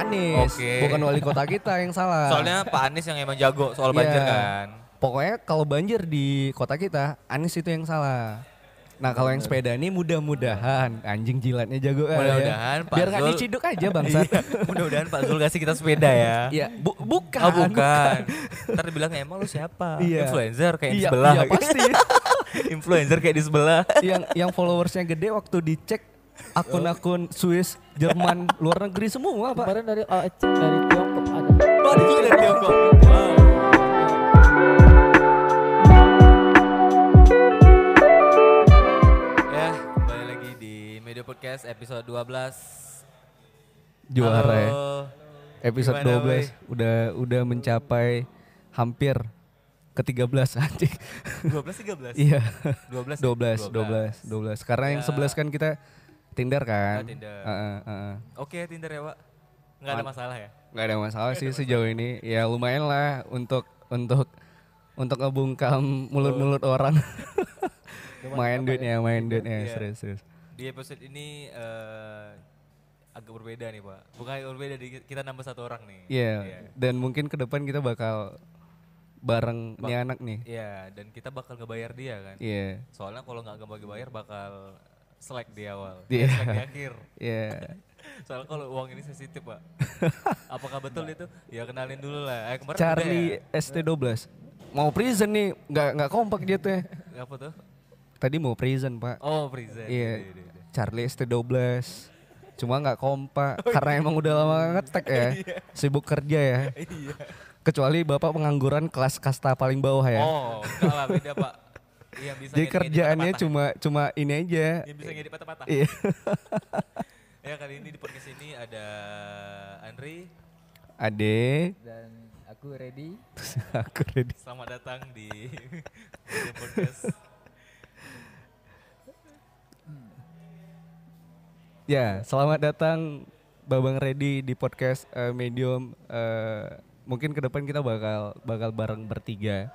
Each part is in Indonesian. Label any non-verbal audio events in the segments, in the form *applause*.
Anies, Oke. bukan wali kota kita yang salah. Soalnya Pak Anies yang emang jago soal banjir Iya. kan. Pokoknya kalau banjir di kota kita, Anies itu yang salah. Nah kalau yang sepeda ini mudah-mudahan anjing jilatnya jago kan ya. Mudah-mudahan Pak Biar nggak Zul- diciduk aja *laughs* bangsat. Iya, Mudah-mudahan Pak Zul kasih kita sepeda ya. Iya, bu- bukan. Oh bukan. Ntar dibilang emang lu siapa? Iya. Influencer kayak di Iya, sebelah. iya, pasti. *laughs* Influencer kayak di sebelah. yang yang followersnya gede waktu dicek akun-akun Swiss, Jerman, *laughs* luar negeri semua pak. Kemarin dari oh, dari Tiongkok ada. Oh, juga dari Tiongkok. Ya, kembali lagi di Media Podcast episode 12. Juara ya. Halo. Episode Gimana, 12 udah udah mencapai hampir ke 13 *laughs* anjing. 12 13. Iya. 12 12, 12, 12. Karena yang Ya. 11 kan kita Tinder kan. Oh, Tinder. Heeh, heeh. Oke, Tinder ya, Pak. Nggak ada Ad- masalah ya? nggak ada masalah sih sejauh ini. Ya lumayan lah untuk untuk untuk ngebungkam mulut-mulut orang. *laughs* main duitnya, main duitnya, Iya. serius, serius. Di episode ini eh, agak berbeda nih, Pak. Bukan agak berbeda, kita nambah satu orang nih. Iya, Iya. dan mungkin ke depan kita bakal bareng nih anak nih. Iya, dan kita bakal ngebayar dia kan. Iya. Soalnya kalau nggak ngebagi bayar bakal selek di awal, Iya. eh, selek di akhir. Iya. *laughs* Soalnya kalau uang ini sensitif, Pak. *laughs* Apakah betul itu? Ya kenalin dulu lah. Eh, kemarin Charlie ST12. Mau prison nih, nggak nggak kompak dia tuh. ya? Apa tuh? Tadi mau prison, Pak. Oh, prison. Iya. Iya, iya, iya. Charlie ST12. Cuma nggak kompak karena emang udah lama ngetek ya. *laughs* Sibuk kerja ya. Iya. Kecuali Bapak pengangguran kelas kasta paling bawah ya. Oh, enggak lah beda, Pak. Yang bisa Jadi kerjaannya cuma cuma ini aja. yang bisa ngedit patah-patah. Iya. *laughs* Ya kali ini di podcast ini ada Andri. Ade, Dan aku ready. *laughs* aku ready. Selamat datang di podcast. Ya, selamat datang Babang Ready di podcast eh, Medium. Eh, mungkin ke depan kita bakal bakal bareng bertiga.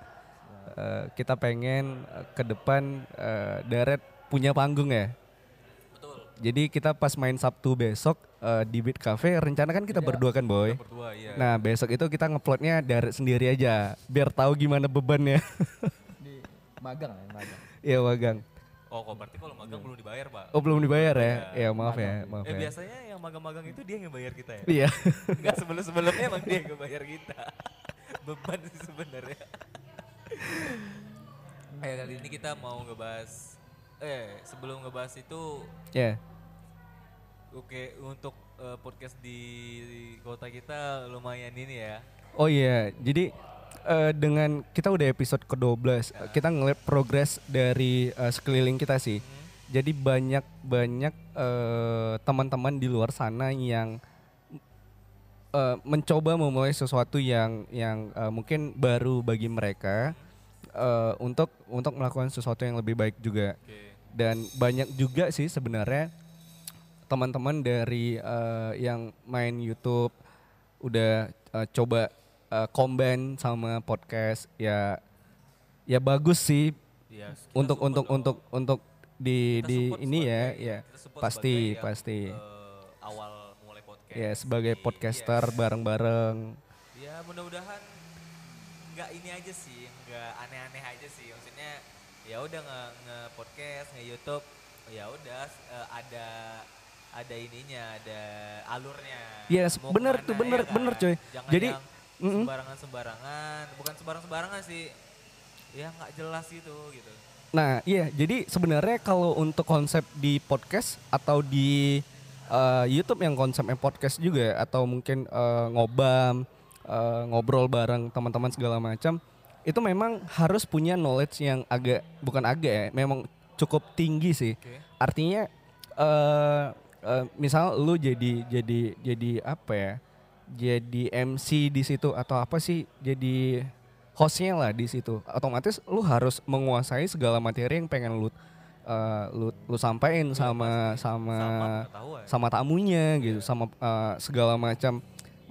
Eh, kita pengen eh, ke depan eh, Daret punya panggung ya. Betul. Jadi kita pas main Sabtu besok eh, di Beat Cafe, rencana kan kita berdua kan boy. Kita berdua iya. Nah besok itu kita ngeplotnya Daret sendiri aja, biar tahu gimana bebannya. Di magang ya, magang. Iya wagang. Oh, kok berarti kalau magang belum dibayar, Pak? Oh belum dibayar ya? Iya. Ya maaf ya, maaf eh ya. biasanya yang magang-magang itu dia yang bayar kita ya? Iya. Enggak sebelum-sebelumnya emang dia yang bayar kita. *laughs* Beban sih sebenarnya. Eh kali ini kita mau ngebahas eh sebelum ngebahas itu Ya. oke untuk eh, podcast di kota kita lumayan ini ya. Oh iya, jadi eh, dengan kita udah episode ke-12, kita ngeliat progres dari eh, sekeliling kita sih. Jadi banyak banyak eh, teman-teman di luar sana yang eh, mencoba memulai sesuatu yang yang eh, mungkin baru bagi mereka eh, untuk untuk melakukan sesuatu yang lebih baik juga. Oke. Dan banyak juga sih sebenarnya teman-teman dari eh, yang main YouTube udah eh, coba eh, combine sama podcast ya ya bagus sih kita untuk untuk dong. untuk untuk di Kita di ini ya ya pasti pasti eh, awal mulai podcast. ya sebagai Iya. podcaster bareng-bareng Ya mudah-mudahan nggak ini aja sih, nggak aneh-aneh aja sih. Maksudnya ya udah nge, nge podcast, nge YouTube, ya udah eh, ada ada ininya, ada alurnya. Yes, Mau bener ke mana, tuh, bener, ya kan? bener, coy. Jangan Jadi, yang mm-mm. sembarangan-sembarangan, bukan sembarang-sembarangan sih. Ya nggak jelas gitu gitu. Nah, iya, jadi sebenarnya kalau untuk konsep di podcast atau di eh, YouTube yang konsepnya podcast juga atau mungkin eh, ngobam, eh, ngobrol bareng teman-teman segala macam, itu memang harus punya knowledge yang agak bukan agak ya, memang cukup tinggi sih. Oke. Artinya eh eh, misal lu jadi jadi jadi apa ya? Jadi MC di situ atau apa sih? Jadi hostnya lah di situ. Otomatis lu harus menguasai segala materi yang pengen lu eh, lu lu sampaikan sama sama Sama pengetahuan. sama tamunya gitu, sama eh, segala macam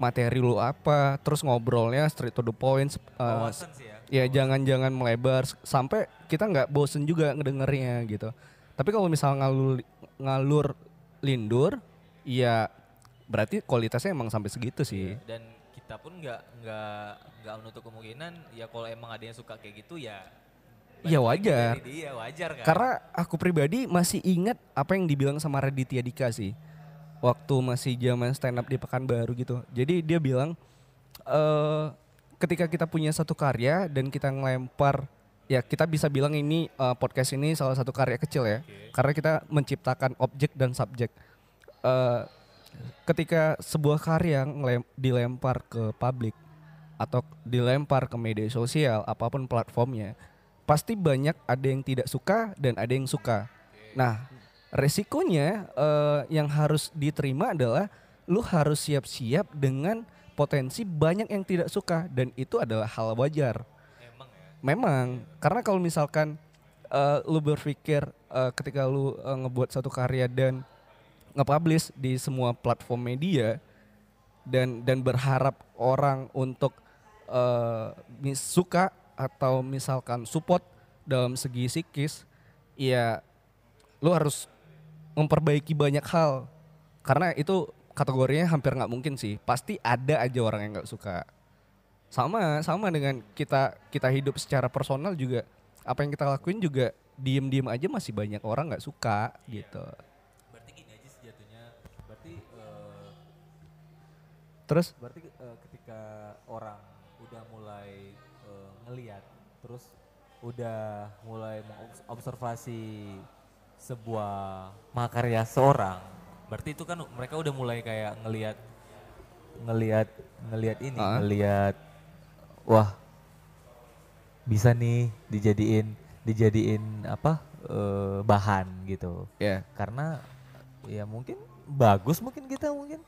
materi lu apa, terus ngobrolnya straight to the point. Wawasan sih ya. ya jangan-jangan melebar sampai kita nggak bosen juga ngedengernya gitu. Tapi kalau misal ngalur ngalur lindur, ya berarti kualitasnya emang sampai segitu sih. dan kita pun nggak nggak nggak menutup kemungkinan ya kalau emang ada yang suka kayak gitu ya Iya, wajar. dia wajar kan Karena aku pribadi masih ingat apa yang dibilang sama Raditya Dika sih. Waktu masih zaman stand up di Pekanbaru gitu. Jadi dia bilang eh ketika kita punya satu karya dan kita ngelempar ya kita bisa bilang ini eh, podcast ini salah satu karya kecil ya. Karena kita menciptakan objek dan subjek. Eh ketika sebuah karya dilempar ke publik atau dilempar ke media sosial apa pun platformnya pasti banyak ada yang tidak suka dan ada yang suka. Nah, resikonya eh, yang harus diterima adalah lu harus siap-siap dengan potensi banyak yang tidak suka dan itu adalah hal wajar. emang ya Memang karena kalau misalkan eh, lu berpikir eh, ketika lu eh, ngebuat satu karya dan nge-publish di semua platform media dan dan berharap orang untuk mis- suka atau misalkan support dalam segi psikis, ya lu harus memperbaiki banyak hal karena itu kategorinya hampir nggak mungkin sih. Pasti ada aja orang yang nggak suka. Sama sama dengan kita kita hidup secara personal juga apa yang kita lakuin juga diem-diem aja masih banyak orang nggak suka gitu. berarti gini aja sih jatuhnya berarti eh, Terus berarti eh, ketika orang udah mulai eh, ngeliat terus udah mulai mengobservasi sebuah makarya seorang berarti itu kan mereka udah mulai kayak ngelihat ngelihat ngelihat ini Ah. ngelihat wah bisa nih dijadiin dijadiin apa eh, bahan gitu ya karena ya mungkin bagus mungkin kita mungkin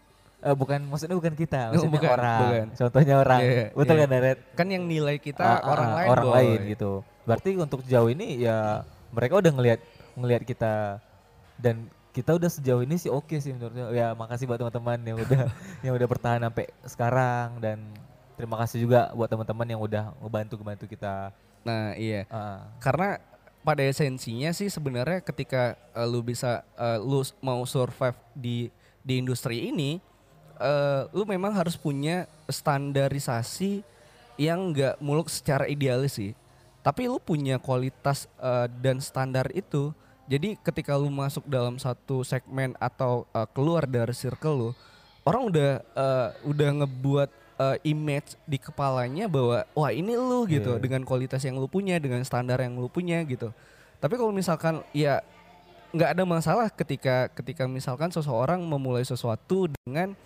Eh, bukan maksudnya bukan kita maksudnya Bukan, orang bukan. contohnya orang Iya, iya, betul iya. kan Daret kan yang nilai kita ah, orang ah, lain orang Boy. lain gitu berarti untuk sejauh ini ya mereka udah ngelihat ngelihat kita. Dan kita udah sejauh ini sih oke sih menurutnya. Ya makasih buat teman-teman yang udah *laughs* yang udah bertahan sampai sekarang. Dan terima kasih juga buat teman-teman yang udah ngebantu ngebantu kita. Nah iya. Ah, karena pada esensinya sih sebenarnya ketika eh, lu bisa eh, lu mau survive di di industri ini eh, lu memang harus punya standarisasi yang nggak muluk secara idealis sih. Tapi lu punya kualitas eh, dan standar itu jadi ketika lu masuk dalam satu segmen atau eh, keluar dari circle lu orang udah eh, udah ngebuat eh, image di kepalanya bahwa wah ini lu gitu. Iya. dengan kualitas yang lu punya dengan standar yang lu punya gitu. Tapi kalau misalkan ya nggak ada masalah ketika ketika misalkan seseorang memulai sesuatu dengan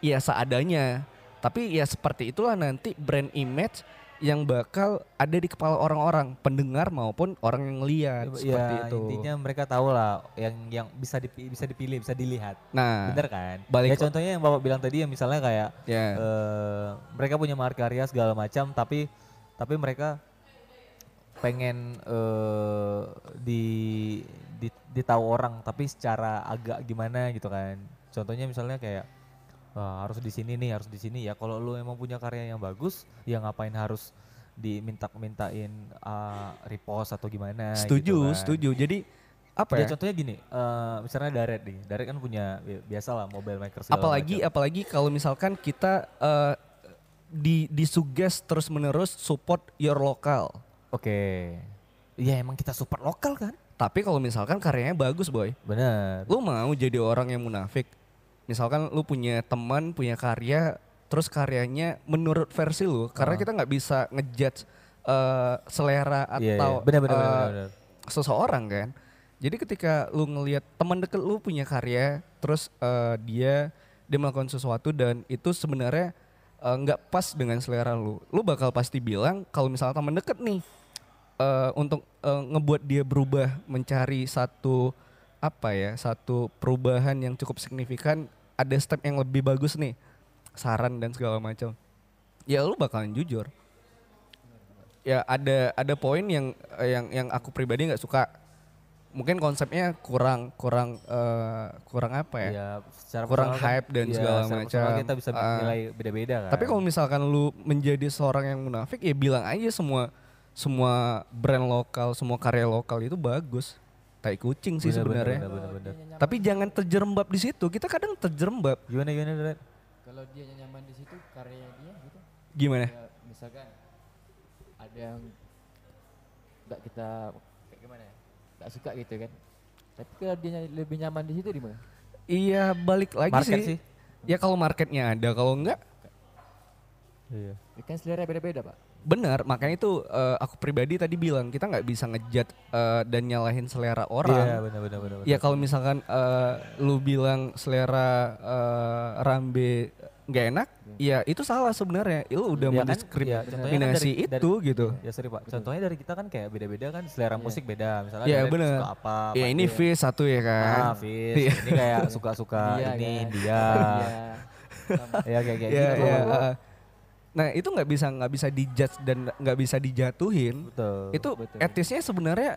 ya seadanya. Tapi ya seperti itulah nanti brand image yang bakal ada di kepala orang-orang pendengar maupun orang yang lihat ya seperti itu. intinya mereka tahu lah yang yang bisa dipi- bisa dipilih bisa dilihat. Nah bener kan? balik- ya contohnya yang bapak bilang tadi yang misalnya kayak ya. eh, mereka punya karya segala macam tapi tapi mereka pengen eh, di, di ditahu orang tapi secara agak gimana gitu kan. Contohnya misalnya kayak "Wah, harus di sini nih harus di sini ya kalau lu emang punya karya yang bagus ya ngapain harus diminta mintain ah, repost atau gimana setuju gitu kan. setuju jadi apa Ya ya contohnya gini, eh, misalnya Daret nih, Daret kan punya bi- biasa lah mobile maker apalagi macam. apalagi kalau misalkan kita eh, di disuges terus menerus support your local Oke, iya emang kita support lokal kan? tapi kalau misalkan karyanya bagus boy Bener. lu mau jadi orang yang munafik misalkan lu punya teman punya karya terus karyanya menurut versi lu karena Ah. kita nggak bisa ngejudge eh, selera Iya, atau iya. bener bener, eh, bener, bener, bener. seseorang kan jadi ketika lu ngelihat teman deket lu punya karya terus eh, dia dia melakukan sesuatu dan itu sebenarnya eh, nggak pas dengan selera lu lu bakal pasti bilang kalau misalnya teman deket nih eh, untuk eh, ngebuat dia berubah mencari satu apa ya satu perubahan yang cukup signifikan ada step yang lebih bagus nih saran dan segala macam ya lu bakalan jujur ya ada ada poin yang yang yang aku pribadi nggak suka mungkin konsepnya kurang kurang eh, kurang apa ya Iya, secara kurang kan- hype dan iya, segala macam. Kita bisa Ah. nilai beda-beda kan. tapi kalau misalkan lu menjadi seorang yang munafik ya bilang aja semua semua brand lokal semua karya lokal itu bagus tai kucing sih Bener, bener, sebenarnya. bener, bener, bener. Dia nyaman- Tapi jangan terjerembab di situ. Kita kadang terjerembab. Gimana gimana Dred? kalau dia nyaman di situ karya dia gitu. Gimana? Ya, misalkan ada yang nggak kita kayak gimana ya? Nggak suka gitu kan. Tapi kalau dia lebih nyaman di situ di mana? Iya balik lagi Market sih. sih. Ya kalau marketnya ada, kalau enggak Iya. Ya kan selera beda-beda, Pak. benar. Makanya itu eh, aku pribadi tadi bilang kita nggak bisa ngejat eh, dan nyalahin selera Iya, orang. benar benar benar. Ya kalau misalkan eh, lu bilang selera eh, rambe nggak enak, ya itu salah sebenarnya. Lu udah Ya kan, mendiskriminasi ya, contohnya kan dari- itu gitu. Ya sorry pak, contohnya dari kita kan kayak beda-beda kan selera musik beda. Misalnya Iya, Dred bener. suka apa. Ya ini dia. Fis satu ya kan. Ah, Fis. Ini kayak suka-suka Iya ini. Iya. Sama. ya kayak kayak Iya, gitu. Nah itu nggak bisa nggak bisa dijudge dan nggak bisa dijatuhin. Betul. itu betul. etisnya sebenarnya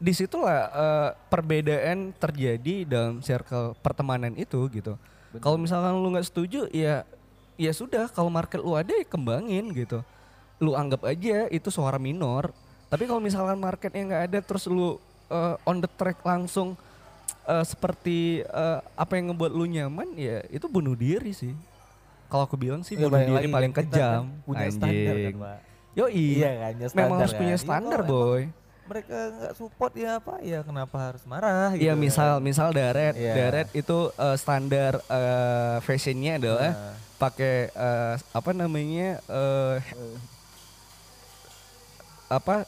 di situlah uh, perbedaan terjadi dalam circle pertemanan itu gitu. Kalau misalkan lu nggak setuju ya ya sudah kalau market lu ada ya kembangin gitu. Lu anggap aja itu suara minor. Tapi kalau misalkan marketnya nggak ada terus lu uh, on the track langsung uh, seperti uh, apa yang ngebuat lu nyaman ya itu bunuh diri sih. Kalau aku bilang sih Ya, bunuh diri paling kan kejam. kan punya standar kan. Pak. Yoi. Iya kan, ya Memang harus punya kan. Iya, standar, kalau boy. Mereka nggak support ya apa ya kenapa harus marah gitu. Iya misal misal Daret, Iya. Daret itu eh, standar eh, fashionnya adalah Nah. pakai eh, apa namanya eh, apa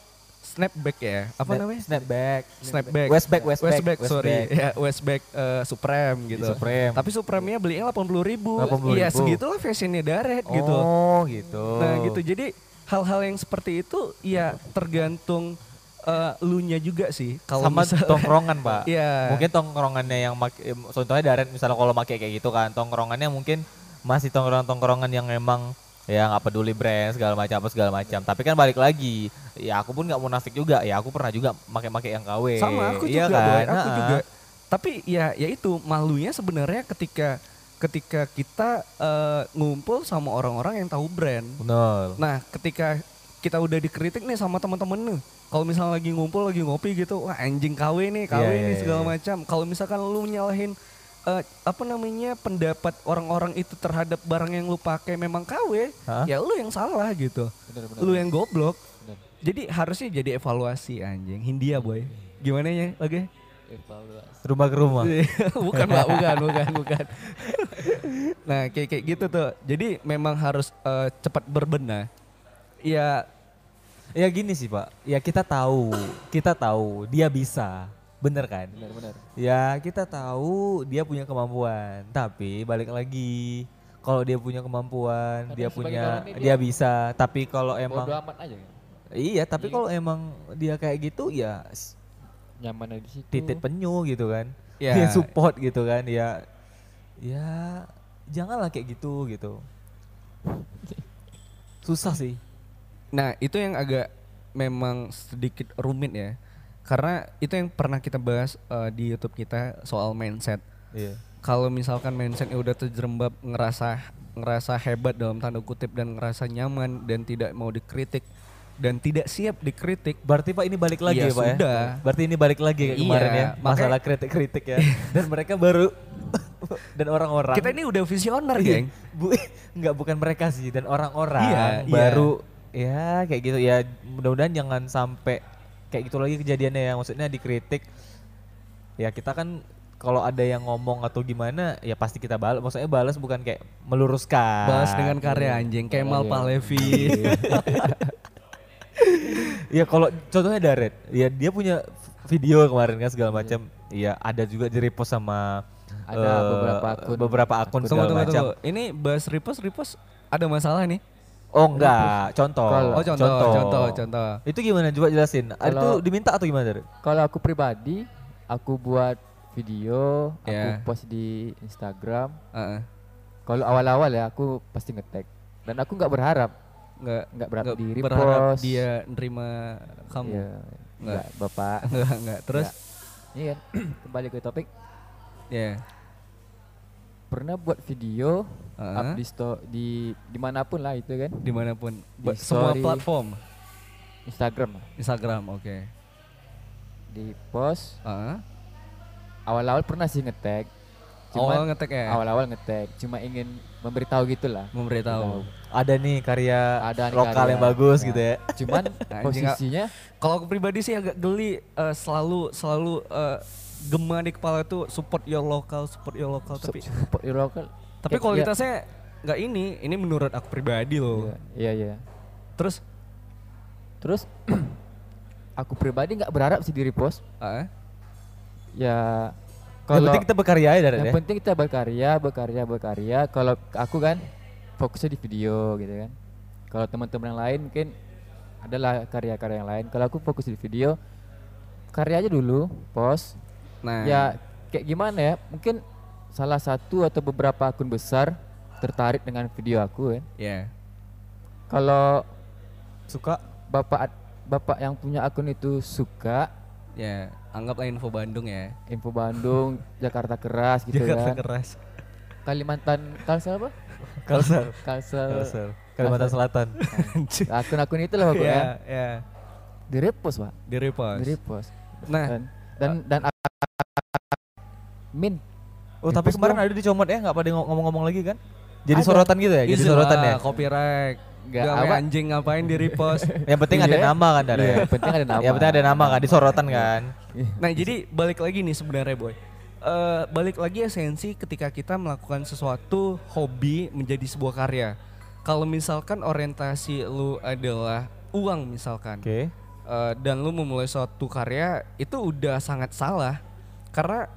snapback ya? Apa Snap- namanya? Snapback. Snapback. Westback, westback, Westback, sorry, ya Westback eh, Supreme gitu. Supreme. Tapi Supreme-nya belinya 80 ribu. 80.000. Iya segitulah fashionnya Daret gitu. Oh gitu. Nah gitu jadi hal-hal yang seperti itu ya tergantung eh, lu nya juga sih. Kalau sama misalnya- tongkrongan pak. *laughs* Iya. Mungkin tongkrongannya yang make, contohnya Daren misalnya kalau pakai kayak gitu kan, tongkrongannya mungkin masih tongkrongan-tongkrongan yang emang ya nggak peduli brand segala macam apa segala macam. Tapi kan balik lagi, ya aku pun nggak munafik juga. Ya aku pernah juga pakai-pakai yang KW. Sama aku Iya juga, kan? Boy, aku Nah, juga. Tapi ya ya itu malunya sebenarnya ketika ketika kita eh, ngumpul sama orang-orang yang tahu brand. Benar. Nah, ketika kita udah dikritik nih sama teman-teman nih. Kalau misalnya lagi ngumpul lagi ngopi gitu, wah anjing KW nih, KW Iya, nih iya, segala iya. macam. Kalau misalkan lu nyalahin eh, apa namanya pendapat orang-orang itu terhadap barang yang lu pakai memang KW, Hah? ya lu yang salah gitu. Benar, benar. Lu yang goblok. Benar. Jadi harusnya jadi evaluasi anjing. Hindia boy. Gimana ya? Oke. Evaluasi. Rumah ke rumah. *laughs* bukan pak, bukan, bukan, bukan. *laughs* nah kayak kayak gitu tuh. Jadi memang harus eh, cepat berbenah. Ya Ya gini sih pak, ya kita tahu, kita tahu dia bisa, bener kan? Benar, benar. Ya kita tahu dia punya kemampuan, tapi balik lagi kalau dia punya kemampuan, Kadang dia punya, dia dia bisa. Tapi kalau emang, Bodo amat aja kan. iya, tapi Iya. kalau emang dia kayak gitu ya Nyaman di situ. titik penyu gitu kan, Ya. dia support gitu kan, ya, ya janganlah kayak gitu gitu. Susah sih. Nah itu yang agak memang sedikit rumit ya. Karena itu yang pernah kita bahas eh, di YouTube kita soal mindset. Iya. Kalau misalkan mindsetnya udah terjerembab ngerasa ngerasa hebat dalam tanda kutip dan ngerasa nyaman dan tidak mau dikritik dan tidak siap dikritik, Berarti Pak ini balik lagi Iya, ya Pak ya? sudah. Berarti ini balik lagi kayak Iya, kemarin ya, masalah kritik-kritik ya. *laughs* Dan mereka baru *laughs* dan orang-orang kita ini udah visioner, Iya, geng. *laughs* Bu, enggak bukan mereka sih dan orang-orang Iya, iya. baru ya kayak gitu ya mudah-mudahan jangan sampai kayak gitu lagi kejadiannya ya maksudnya dikritik ya kita kan kalau ada yang ngomong atau gimana ya pasti kita balas maksudnya balas bukan kayak meluruskan Bahas dengan karya anjing Kemal Iya. Pahlevi. *laughs* ya kalau contohnya Daret ya dia punya video kemarin kan segala macam ya ada juga di repost sama Ada eh, beberapa akun. beberapa akun tunggu, segala macam. Ini bahas repost, repost ada masalah nih. Oh enggak contoh Kalau- Oh contoh, contoh, contoh. Itu gimana coba jelasin. Ah, Itu diminta atau gimana? Kalau aku pribadi, aku buat video, aku Ya. post di Instagram. Heeh. Kalau awal-awal ya aku pasti ngetek. Dan aku nggak berharap, Nggak nggak berharap nggak di berharap repost. dia nerima kamu. Iya, nggak bapak. *laughs* Enggak, enggak. Terus Iya kan? *clears throat* Kembali ke topik. ya. Pernah buat video, Heeh. up di sto di di mana pun lah itu kan, di mana pun Di semua platform Instagram. Instagram oke di post Heeh. awal-awal pernah sih ngetag. Awal Cuman ngetek ya. awal-awal ngetag, cuma ingin memberitahu gitulah. Memberitahu. Ada nih karya Ada nih lokal karya. yang bagus Ya. gitu ya. Cuman *laughs* Anjing, posisinya Kalau aku pribadi sih agak geli eh, selalu selalu eh, gema di kepala itu support your local, support your local tapi support your local. Tapi Kayak- kualitasnya nggak ini. Ini menurut aku pribadi loh. Iya, iya, iya. Terus Terus *clears throat* aku pribadi nggak berharap sih di repost. ah, Ya Yang kalau penting kita berkarya Darat yang ya. penting kita berkarya, berkarya, berkarya. Kalau aku kan fokusnya di video gitu kan. Kalau teman-teman yang lain mungkin adalah karya-karya yang lain. Kalau aku fokus di video, karya aja dulu, post. nah Ya kayak gimana ya? Mungkin salah satu atau beberapa akun besar tertarik dengan video aku kan. ya Kalau Suka bapak bapak yang punya akun itu suka ya anggaplah info Bandung ya. info Bandung, *laughs* Jakarta keras gitu Jakarta kan. keras. Kalimantan Kalsel apa? Kalsel. Kalsel. Kalsel. Kalimantan Selatan. Akun-akun itu lah ya pokoknya. ya Di repost, Pak. di repost. Di repost. Nah, Dan dan dan min Oh tapi Repost kemarin dong. ada di comot ya nggak pada ngo- ngomong-ngomong lagi kan? Jadi Ada. sorotan gitu ya? Jadi sorotan lah, ya? Copyright. Nggak, Gak apa- anjing ngapain di repost. *laughs* Yang penting ada Iya. nama kan Darat Iya, ya? penting ada nama. *laughs* Ya penting ada nama kan, di sorotan kan? Nah jadi balik lagi nih sebenarnya boy. Eh balik lagi esensi ketika kita melakukan sesuatu hobi menjadi sebuah karya. Kalau misalkan orientasi lu adalah uang misalkan, Oke. eh, dan lu memulai suatu karya itu udah sangat salah karena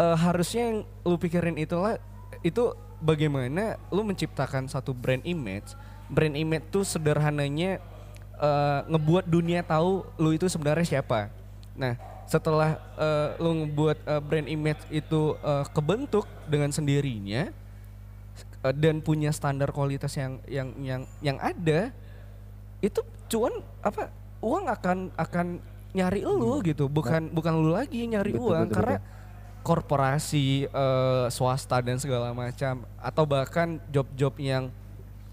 eh, harusnya yang lu pikirin itulah itu bagaimana lu menciptakan satu brand image. Brand image tuh sederhananya eh, ngebuat dunia tahu lu itu sebenarnya siapa. Nah, setelah eh, lu ngebuat eh, brand image itu eh, kebentuk dengan sendirinya eh, dan punya standar kualitas yang yang yang yang ada, itu cuan apa uang akan akan nyari lu gitu, bukan bukan lu lagi nyari Hmm. Betul, uang betul, karena korporasi eh, swasta dan segala macam atau bahkan job-job yang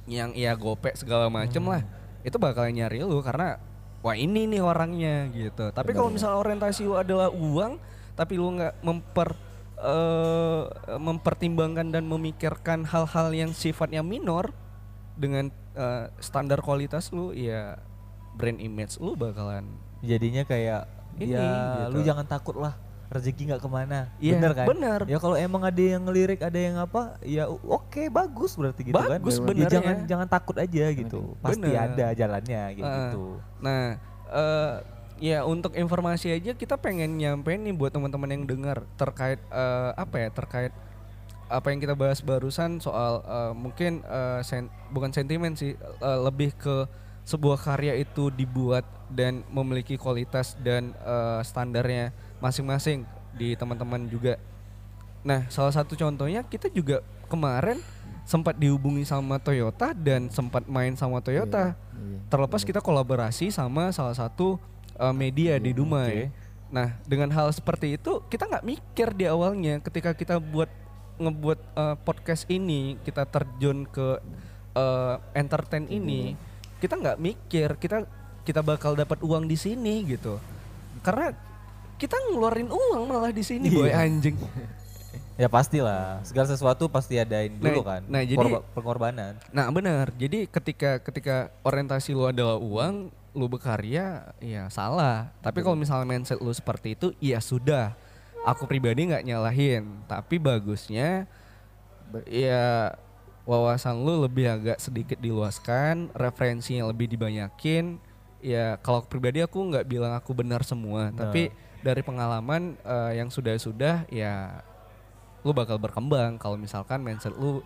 yang ya gopek segala macam Hmm. lah itu bakal nyari lu karena wah ini nih orangnya gitu tapi kalau misalnya orientasi lu adalah uang tapi lu nggak memper eh, mempertimbangkan dan memikirkan hal-hal yang sifatnya minor dengan eh, standar kualitas lu ya brand image lu bakalan Jadinya kayak Ini, ya gitu. lu jangan takut lah rezeki nggak ke mana. Iya, bener kan? bener. Ya kalau emang ada yang ngelirik, ada yang apa, ya oke bagus berarti gitu kan. Bagus Ya benernya. jangan jangan takut aja gitu. Pasti Bener. ada jalannya gitu. Nah, eh ya untuk informasi aja kita pengen nyampein nih buat teman-teman yang dengar terkait eh, apa ya terkait apa yang kita bahas barusan soal eh, mungkin eh, sen- bukan sentimen sih eh, lebih ke sebuah karya itu dibuat dan memiliki kualitas dan eh, standarnya masing-masing di teman-teman juga. Nah, salah satu contohnya kita juga kemarin sempat dihubungi sama Toyota dan sempat main sama Toyota. Iya. Terlepas kita kolaborasi sama salah satu uh, media di Dumai. Nah, dengan hal seperti itu kita nggak mikir di awalnya ketika kita buat ngebuat uh, podcast ini, kita terjun ke uh, entertain ini, kita nggak mikir kita kita bakal dapat uang di sini gitu. Karena kita ngeluarin uang malah di sini boy Iya. anjing. *laughs* Ya pastilah, segala sesuatu pasti adain dulu Nah, kan. nah, jadi- Korba- pengorbanan. Nah benar, jadi ketika ketika orientasi lu adalah uang, lu berkarya, ya salah. Tapi kalau misalnya mindset lu seperti itu, ya sudah. Aku pribadi nggak nyalahin, tapi bagusnya, ya wawasan lu lebih agak sedikit diluaskan, referensinya lebih dibanyakin. Ya kalau pribadi aku nggak bilang aku benar semua, tapi dari pengalaman eh, yang sudah-sudah, ya lu bakal berkembang kalau misalkan mindset lu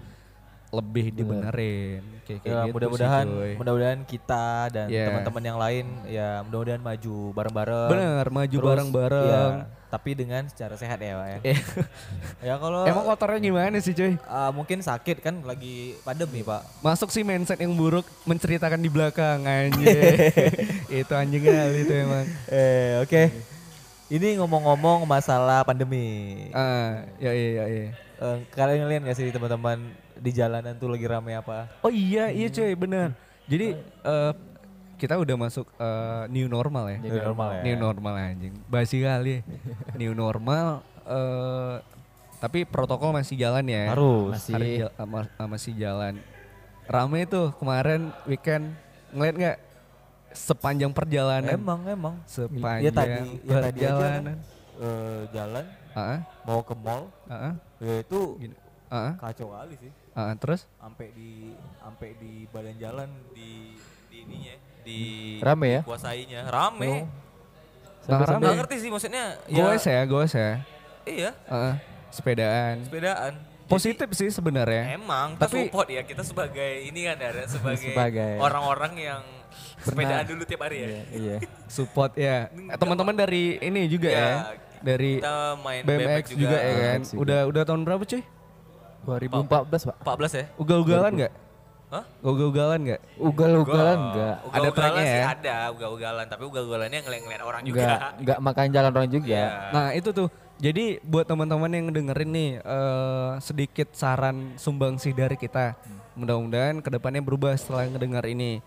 lebih dibenerin kayak kayak Ya, gitu mudah-mudahan mudah-mudahan kita dan Yeah. teman-teman yang lain ya mudah-mudahan maju bareng-bareng. bener maju bareng-bareng ya, tapi dengan secara sehat ya, Pak ya. Eh, *laughs* ya kalau emang kotornya gimana sih cuy ah, mungkin sakit kan lagi pandemi, Pak. masuk sih mindset yang buruk menceritakan di belakang anjing *laughs* itu anjing kali itu emang Eh, oke. Ini ngomong-ngomong masalah pandemi. ah ya iya ya iya Eh, kalian lihat gak sih teman-teman di jalanan tuh lagi rame apa? oh iya iya cuy bener jadi eh, kita udah masuk eh, new normal ya. New normal ya. New normal anjing. Basi kali. *laughs* new normal eh tapi protokol masih jalan ya. Harus. Masih. Masih jalan. Rame tuh kemarin weekend ngeliat nggak sepanjang perjalanan. Emang emang. Sepanjang Ya tadi, ya tadi aja kan, perjalanan. eh, jalan Heeh, mau ke mall, heeh, ya itu gini. Heeh, kacau kali sih. heeh, terus sampai di sampai di badan jalan di di ininya di Rame ya? kuasainya rame Nggak Sampai-sampai- nggak ngerti sih maksudnya goes ya, goes ya. iya Heeh, sepedaan. sepedaan Positif sih sebenarnya. Emang, Tapi- support ya kita sebagai ini kan ada sebagai, Sebagai- orang-orang yang sepedaan Pernah. dulu tiap hari ya. Iya, iya. Support ya. Teman-teman dari ini juga Iya, ya. Dari Kita main BMX juga, ya kan. BMX juga. Udah udah tahun berapa cuy? 2014 pak. 14 ya? Ugal-ugalan nggak? Hah? Ugal-ugalan nggak? Ugal-ugalan enggak. Ada Ugal-ugalan tracknya ya? ada, ugal-ugalan, tapi ugal-ugalannya ngeliat-ngeliat orang juga. Enggak, enggak makan jalan orang juga. Iya. Nah itu tuh. Jadi buat teman-teman yang dengerin nih eh, sedikit saran sumbangsih dari kita. Mudah-mudahan ke depannya berubah setelah ngedengar ini.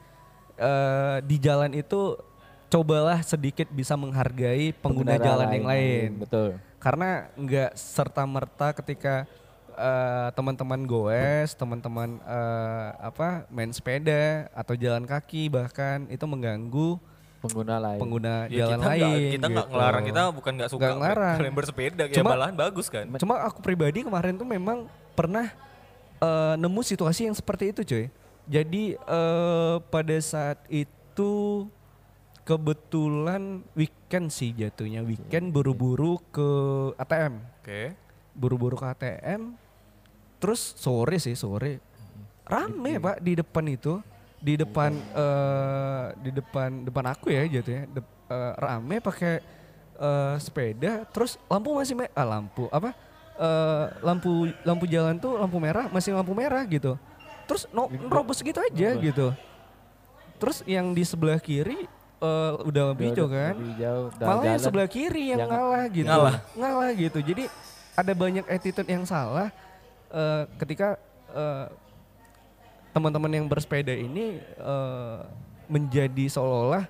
Eh, di jalan itu cobalah sedikit bisa menghargai pengguna Pengendara jalan yang lain. Betul. karena nggak serta merta ketika eh, teman-teman goes, teman-teman eh, apa main sepeda atau jalan kaki bahkan itu mengganggu Pengguna lain. pengguna Ya, jalan kita lain. kita nggak gitu. ngelarang, kita bukan nggak suka Nggak ngelarang. kalian bersepeda, ya Cuma- malahan bagus kan. Cuma aku pribadi kemarin tuh memang pernah eh, nemu situasi yang seperti itu, cuy. Jadi eh, pada saat itu kebetulan weekend sih jatuhnya. Weekend buru-buru ke ATM. Oke. buru-buru ke ATM terus sore sih sore. Rame pak di depan itu. Di depan eh di depan depan aku ya jatuhnya. Dep- eh, rame pakai eh, sepeda. Terus lampu masih me- ah, lampu apa? Eh, lampu lampu jalan tuh lampu merah masih lampu merah gitu terus no, nerobos gitu aja gitu. Terus yang di sebelah kiri eh, udah hijau kan? lebih jauh, udah malah yang sebelah kiri yang, yang- ngalah gitu. Ngalah. ngalah gitu. Jadi ada banyak attitude yang salah eh, ketika eh, teman-teman yang bersepeda ini eh, menjadi seolah-olah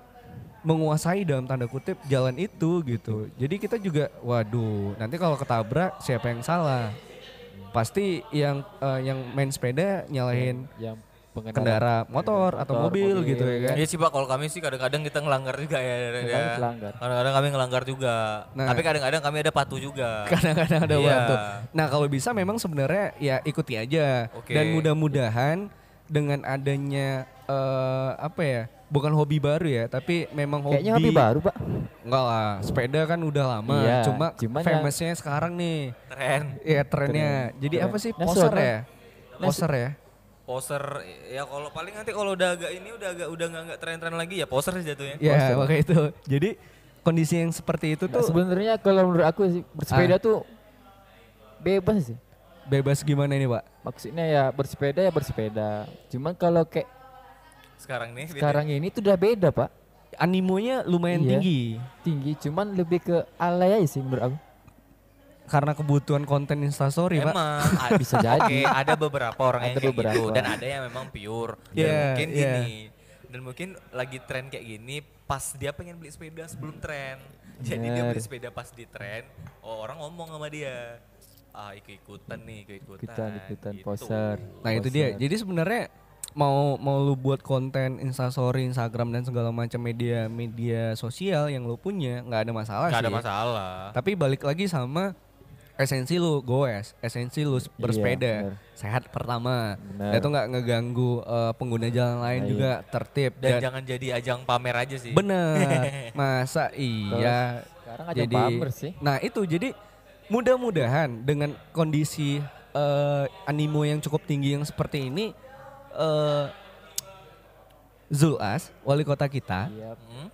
menguasai dalam tanda kutip jalan itu gitu. Jadi kita juga waduh nanti kalau ketabrak siapa yang salah pasti yang eh, yang main sepeda nyalahin yang pengendara kendara motor atau motor, mobil, mobil. gitu ya kan Iya sih pak, kalau kami sih kadang-kadang kita ngelanggar juga ya. Ya. melanggar. Kadang-kadang kami ngelanggar juga. Nah. Tapi kadang-kadang kami ada patuh juga. *laughs* kadang-kadang ada Iya. waktu. Nah kalau bisa memang sebenarnya ya ikuti aja Oke. dan mudah-mudahan dengan adanya eh, apa ya bukan hobi baru ya tapi memang hobi Kayaknya hobi baru pak. Enggak lah sepeda kan udah lama Iya, cuma cuman famousnya sekarang nih Tren. ya trennya jadi Tren. apa sih poser ya poser ya Poser ya kalau paling nanti kalau udah agak ini udah agak udah nggak nggak tren-tren lagi ya poser sih jatuhnya. ya makanya itu jadi kondisi yang seperti itu Nah, tuh sebenarnya kalau menurut aku sih bersepeda tuh bebas sih. bebas gimana ini pak Maksudnya ya bersepeda ya bersepeda. Cuman kalau kayak Sekarang nih. beda. sekarang ini tuh udah beda pak. Animonya lumayan Iya. tinggi Tinggi. Cuman lebih ke alay aja sih menurut aku. karena kebutuhan konten instastory pak Emang *laughs* Bisa jadi. Ada beberapa orang yang Ada kayak gitu beberapa. dan ada yang memang pure. Dan Iya, mungkin gini. Dan mungkin lagi tren kayak gini pas dia pengen beli sepeda sebelum tren. Jadi dia Bener. beli sepeda pas di tren, oh orang ngomong sama dia. Ah, ikut-ikutan nih, ikut-ikutan. Ikutan ikutan gitu. poser. Nah itu dia. Jadi sebenarnya mau mau lu buat konten Instastory, Instagram dan segala macam media media sosial yang lu punya nggak ada masalah Gak sih. ada masalah. Tapi balik lagi sama esensi lu goes, esensi lu bersepeda. bener. Sehat pertama. Bener. Dan itu nggak ngeganggu eh, pengguna jalan lain Nah, juga tertib Dan, dan, jangan jadi ajang pamer aja sih. bener. *laughs* Masa iya. Sekarang aja pamer sih. Nah itu jadi mudah-mudahan dengan kondisi eh, animo yang cukup tinggi yang seperti ini, eh Zulas wali kota kita, Iya. Hmm?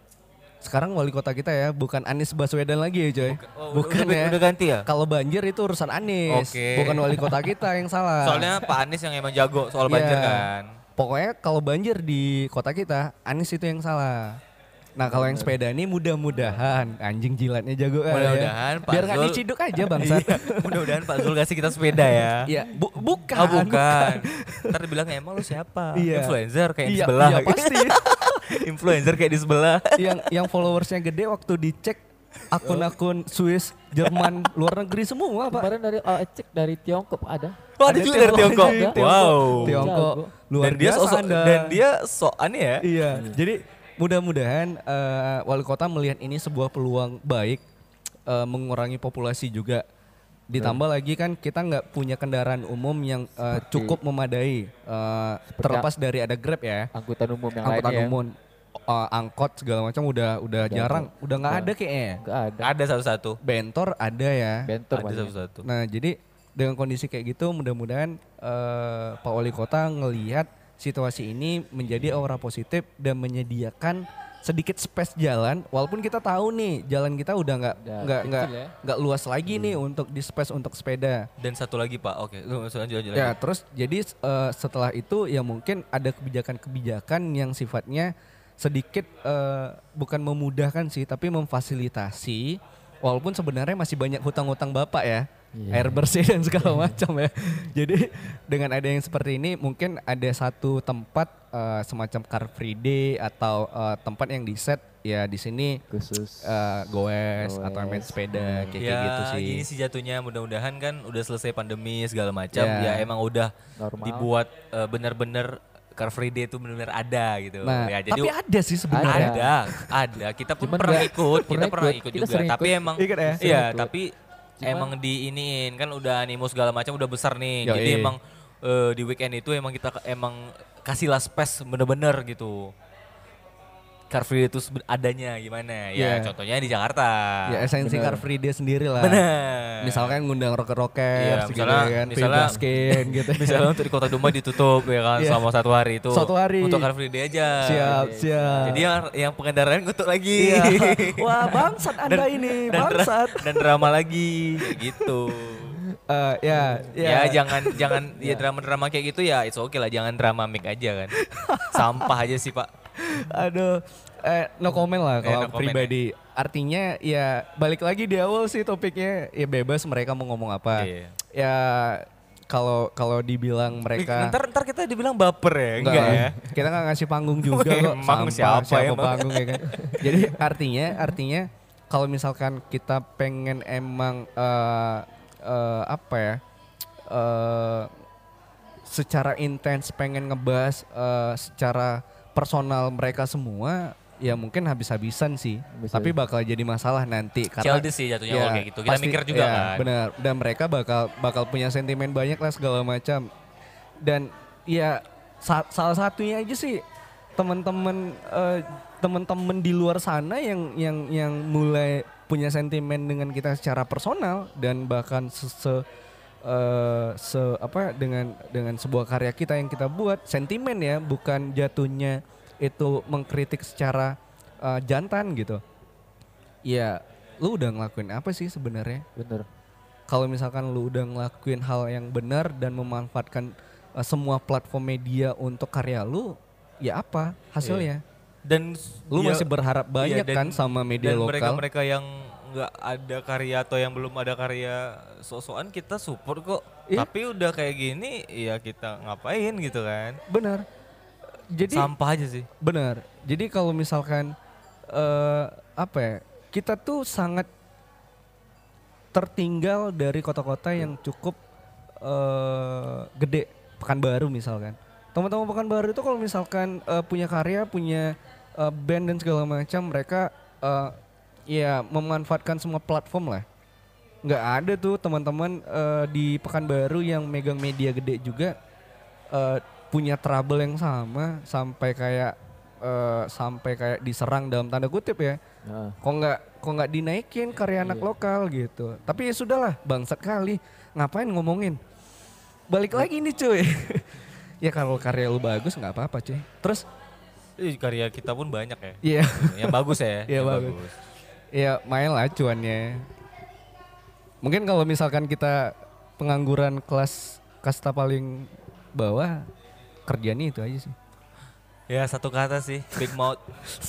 sekarang wali kota kita ya bukan Anies Baswedan lagi ya coy, Oh, bukan udah, ya. udah ganti ya? Kalau banjir itu urusan Anies, Oke. bukan wali kota kita yang salah. Soalnya Pak Anies yang emang jago soal banjir Iya. kan. Pokoknya kalau banjir di kota kita, Anies itu yang salah. Nah kalau yang sepeda ini mudah-mudahan anjing jilatnya jago kan ya. Mudah-mudahan Pak Biar nggak Zul- diciduk aja *laughs* bangsat. Iya, Mudah-mudahan Pak Zul kasih kita sepeda ya. Iya, bu- bukan. Oh bukan. Ntar dibilang emang lu siapa? Iya. Influencer kayak di Iya, sebelah. iya pasti. *laughs* Influencer kayak di sebelah. yang yang followersnya gede waktu dicek akun-akun Swiss, Jerman, luar negeri semua pak. Kemarin dari oh, cek dari Tiongkok ada. Wah, ada Ada juga dari Tiongkok. Tiongkok. Wow. Tiongkok luar dan dia Anda. dan dia sokannya ya. Iya, jadi mudah-mudahan eh, wali kota melihat ini sebuah peluang baik eh, mengurangi populasi juga. Ditambah lagi kan kita nggak punya kendaraan umum yang Seperti- cukup memadai. eh, terlepas dari ada Grab ya, Angkutan umum yang angkutan lainnya. umum, eh, angkot segala macam udah udah Udah jarang, udah nggak ada kayaknya. Enggak ada. Ada satu-satu. Bentor ada ya. Bentor Ada satu-satu. Nah, jadi dengan kondisi kayak gitu mudah-mudahan eh, Pak Wali Kota ngelihat situasi ini menjadi aura positif dan menyediakan sedikit space jalan walaupun kita tahu nih jalan kita udah nggak nggak nggak ya. nggak luas lagi nih untuk di space untuk sepeda. Dan satu lagi Pak. Oke, lanjut lanjut lanjut. Ya, terus jadi eh, setelah itu ya mungkin ada kebijakan-kebijakan yang sifatnya sedikit eh, bukan memudahkan sih tapi memfasilitasi walaupun sebenarnya masih banyak hutang-hutang Bapak ya. Iya. Air bersih dan segala macam ya. Jadi dengan ada yang seperti ini mungkin ada satu tempat eh, semacam car free day atau eh, tempat yang di set ya di sini Khusus. eh, goes atau main sepeda kayak, ya gitu sih. gini sih jatuhnya mudah-mudahan kan udah selesai pandemi segala macam Ya. ya emang udah Normal. dibuat eh, bener-bener Car Free Day itu bener-bener ada gitu. Nah, ya, jadi tapi ada sih sebenarnya. ada, ada. Kita pun Cuman pernah ikut, kita pernah ikut. ikut Kita juga. Tapi ikut. emang Ikut ya? Iya, Sering ikut. tapi Cuman- emang diiniin kan udah animo segala macam udah besar nih. Yoi. Jadi emang eh, di weekend itu emang kita emang kasihlah space bener-bener gitu. Car Free Day itu adanya gimana? Ya Iya. contohnya di Jakarta. Ya esensi Bener. car free day sendiri lah. Bener. Misalkan ngundang rocker-rocker, Iya, gitu misalnya- kan, misalnya- Pibaskin *laughs* gitu. Misalnya untuk di Kota Dumai ditutup ya kan Iya. selama satu hari itu. Satu hari. Untuk Car Free Day aja. siap, siap. Jadi yang yang pengendaraan ngutuk lagi. Iya. *laughs* Wah, bangsat Anda ini, dan, dra- bangsat. dan drama lagi gitu. Eh, ya, Ya, ya. jangan jangan ya drama-drama kayak gitu ya it's okay lah jangan drama mic aja kan. *laughs* Sampah aja sih, Pak. *laughs* Aduh, eh, no comment lah Eh, kalau no comment pribadi. Artinya ya balik lagi di awal sih topiknya ya bebas mereka mau ngomong apa. Iya. Ya kalau kalau dibilang mereka Ntar ntar kita dibilang baper ya, enggak, Enggak, ya? *laughs* Kita nggak ngasih panggung juga kok. Emang Sampah, siapa emang? panggung ya kan. *laughs* Jadi artinya artinya kalau misalkan kita pengen emang eh eh, apa ya? eh secara intens pengen ngebahas eh, secara personal mereka semua ya mungkin habis-habisan sih. Bisa. Tapi bakal jadi masalah nanti karena Childish sih jatuhnya kalau kayak gitu. Kita pasti- mikir juga ya, kan. Benar. Dan mereka bakal bakal punya sentimen banyak lah segala macam. Dan ya sa- salah satunya aja sih teman-teman eh, teman-teman di luar sana yang yang yang mulai punya sentimen dengan kita secara personal dan bahkan se, se- eh, se- apa dengan dengan sebuah karya kita yang kita buat sentimen ya bukan jatuhnya itu mengkritik secara eh, jantan gitu. Ya, lu udah ngelakuin apa sih sebenarnya? Bener. Kalau misalkan lu udah ngelakuin hal yang benar dan memanfaatkan uh, semua platform media untuk karya lu, ya apa hasilnya? Dan Lu ya- masih berharap banyak iya, kan sama media dan lokal? mereka-mereka yang nggak ada karya atau yang belum ada karya sosokan kita support kok. Iya. Tapi udah kayak gini ya kita ngapain gitu kan. Benar. Jadi Sampah aja sih. benar. Jadi kalau misalkan eh apa ya? Kita tuh sangat tertinggal dari kota-kota yang cukup eh gede, Pekanbaru misalkan. Teman-teman Pekanbaru itu kalau misalkan eh, punya karya, punya eh, band dan segala macam, mereka eh, ya memanfaatkan semua platform lah. Nggak ada tuh teman-teman eh, di Pekanbaru yang megang media gede juga eh, punya trouble yang sama sampai kayak eh, sampai kayak diserang dalam tanda kutip ya. Nah, Kok nggak kok nggak dinaikin karya anak Iya. lokal gitu. Tapi ya sudahlah, bangsat kali. Ngapain ngomongin? Balik lagi nih cuy. *laughs* ya kalau karya lu bagus nggak apa-apa cuy. Terus karya kita pun banyak ya. iya yang bagus ya. Iya, yang bagus. Ya main lah cuannya. Mungkin kalau misalkan kita pengangguran kelas kasta paling bawah kerjanya itu aja sih. Ya satu kata sih, big mouth.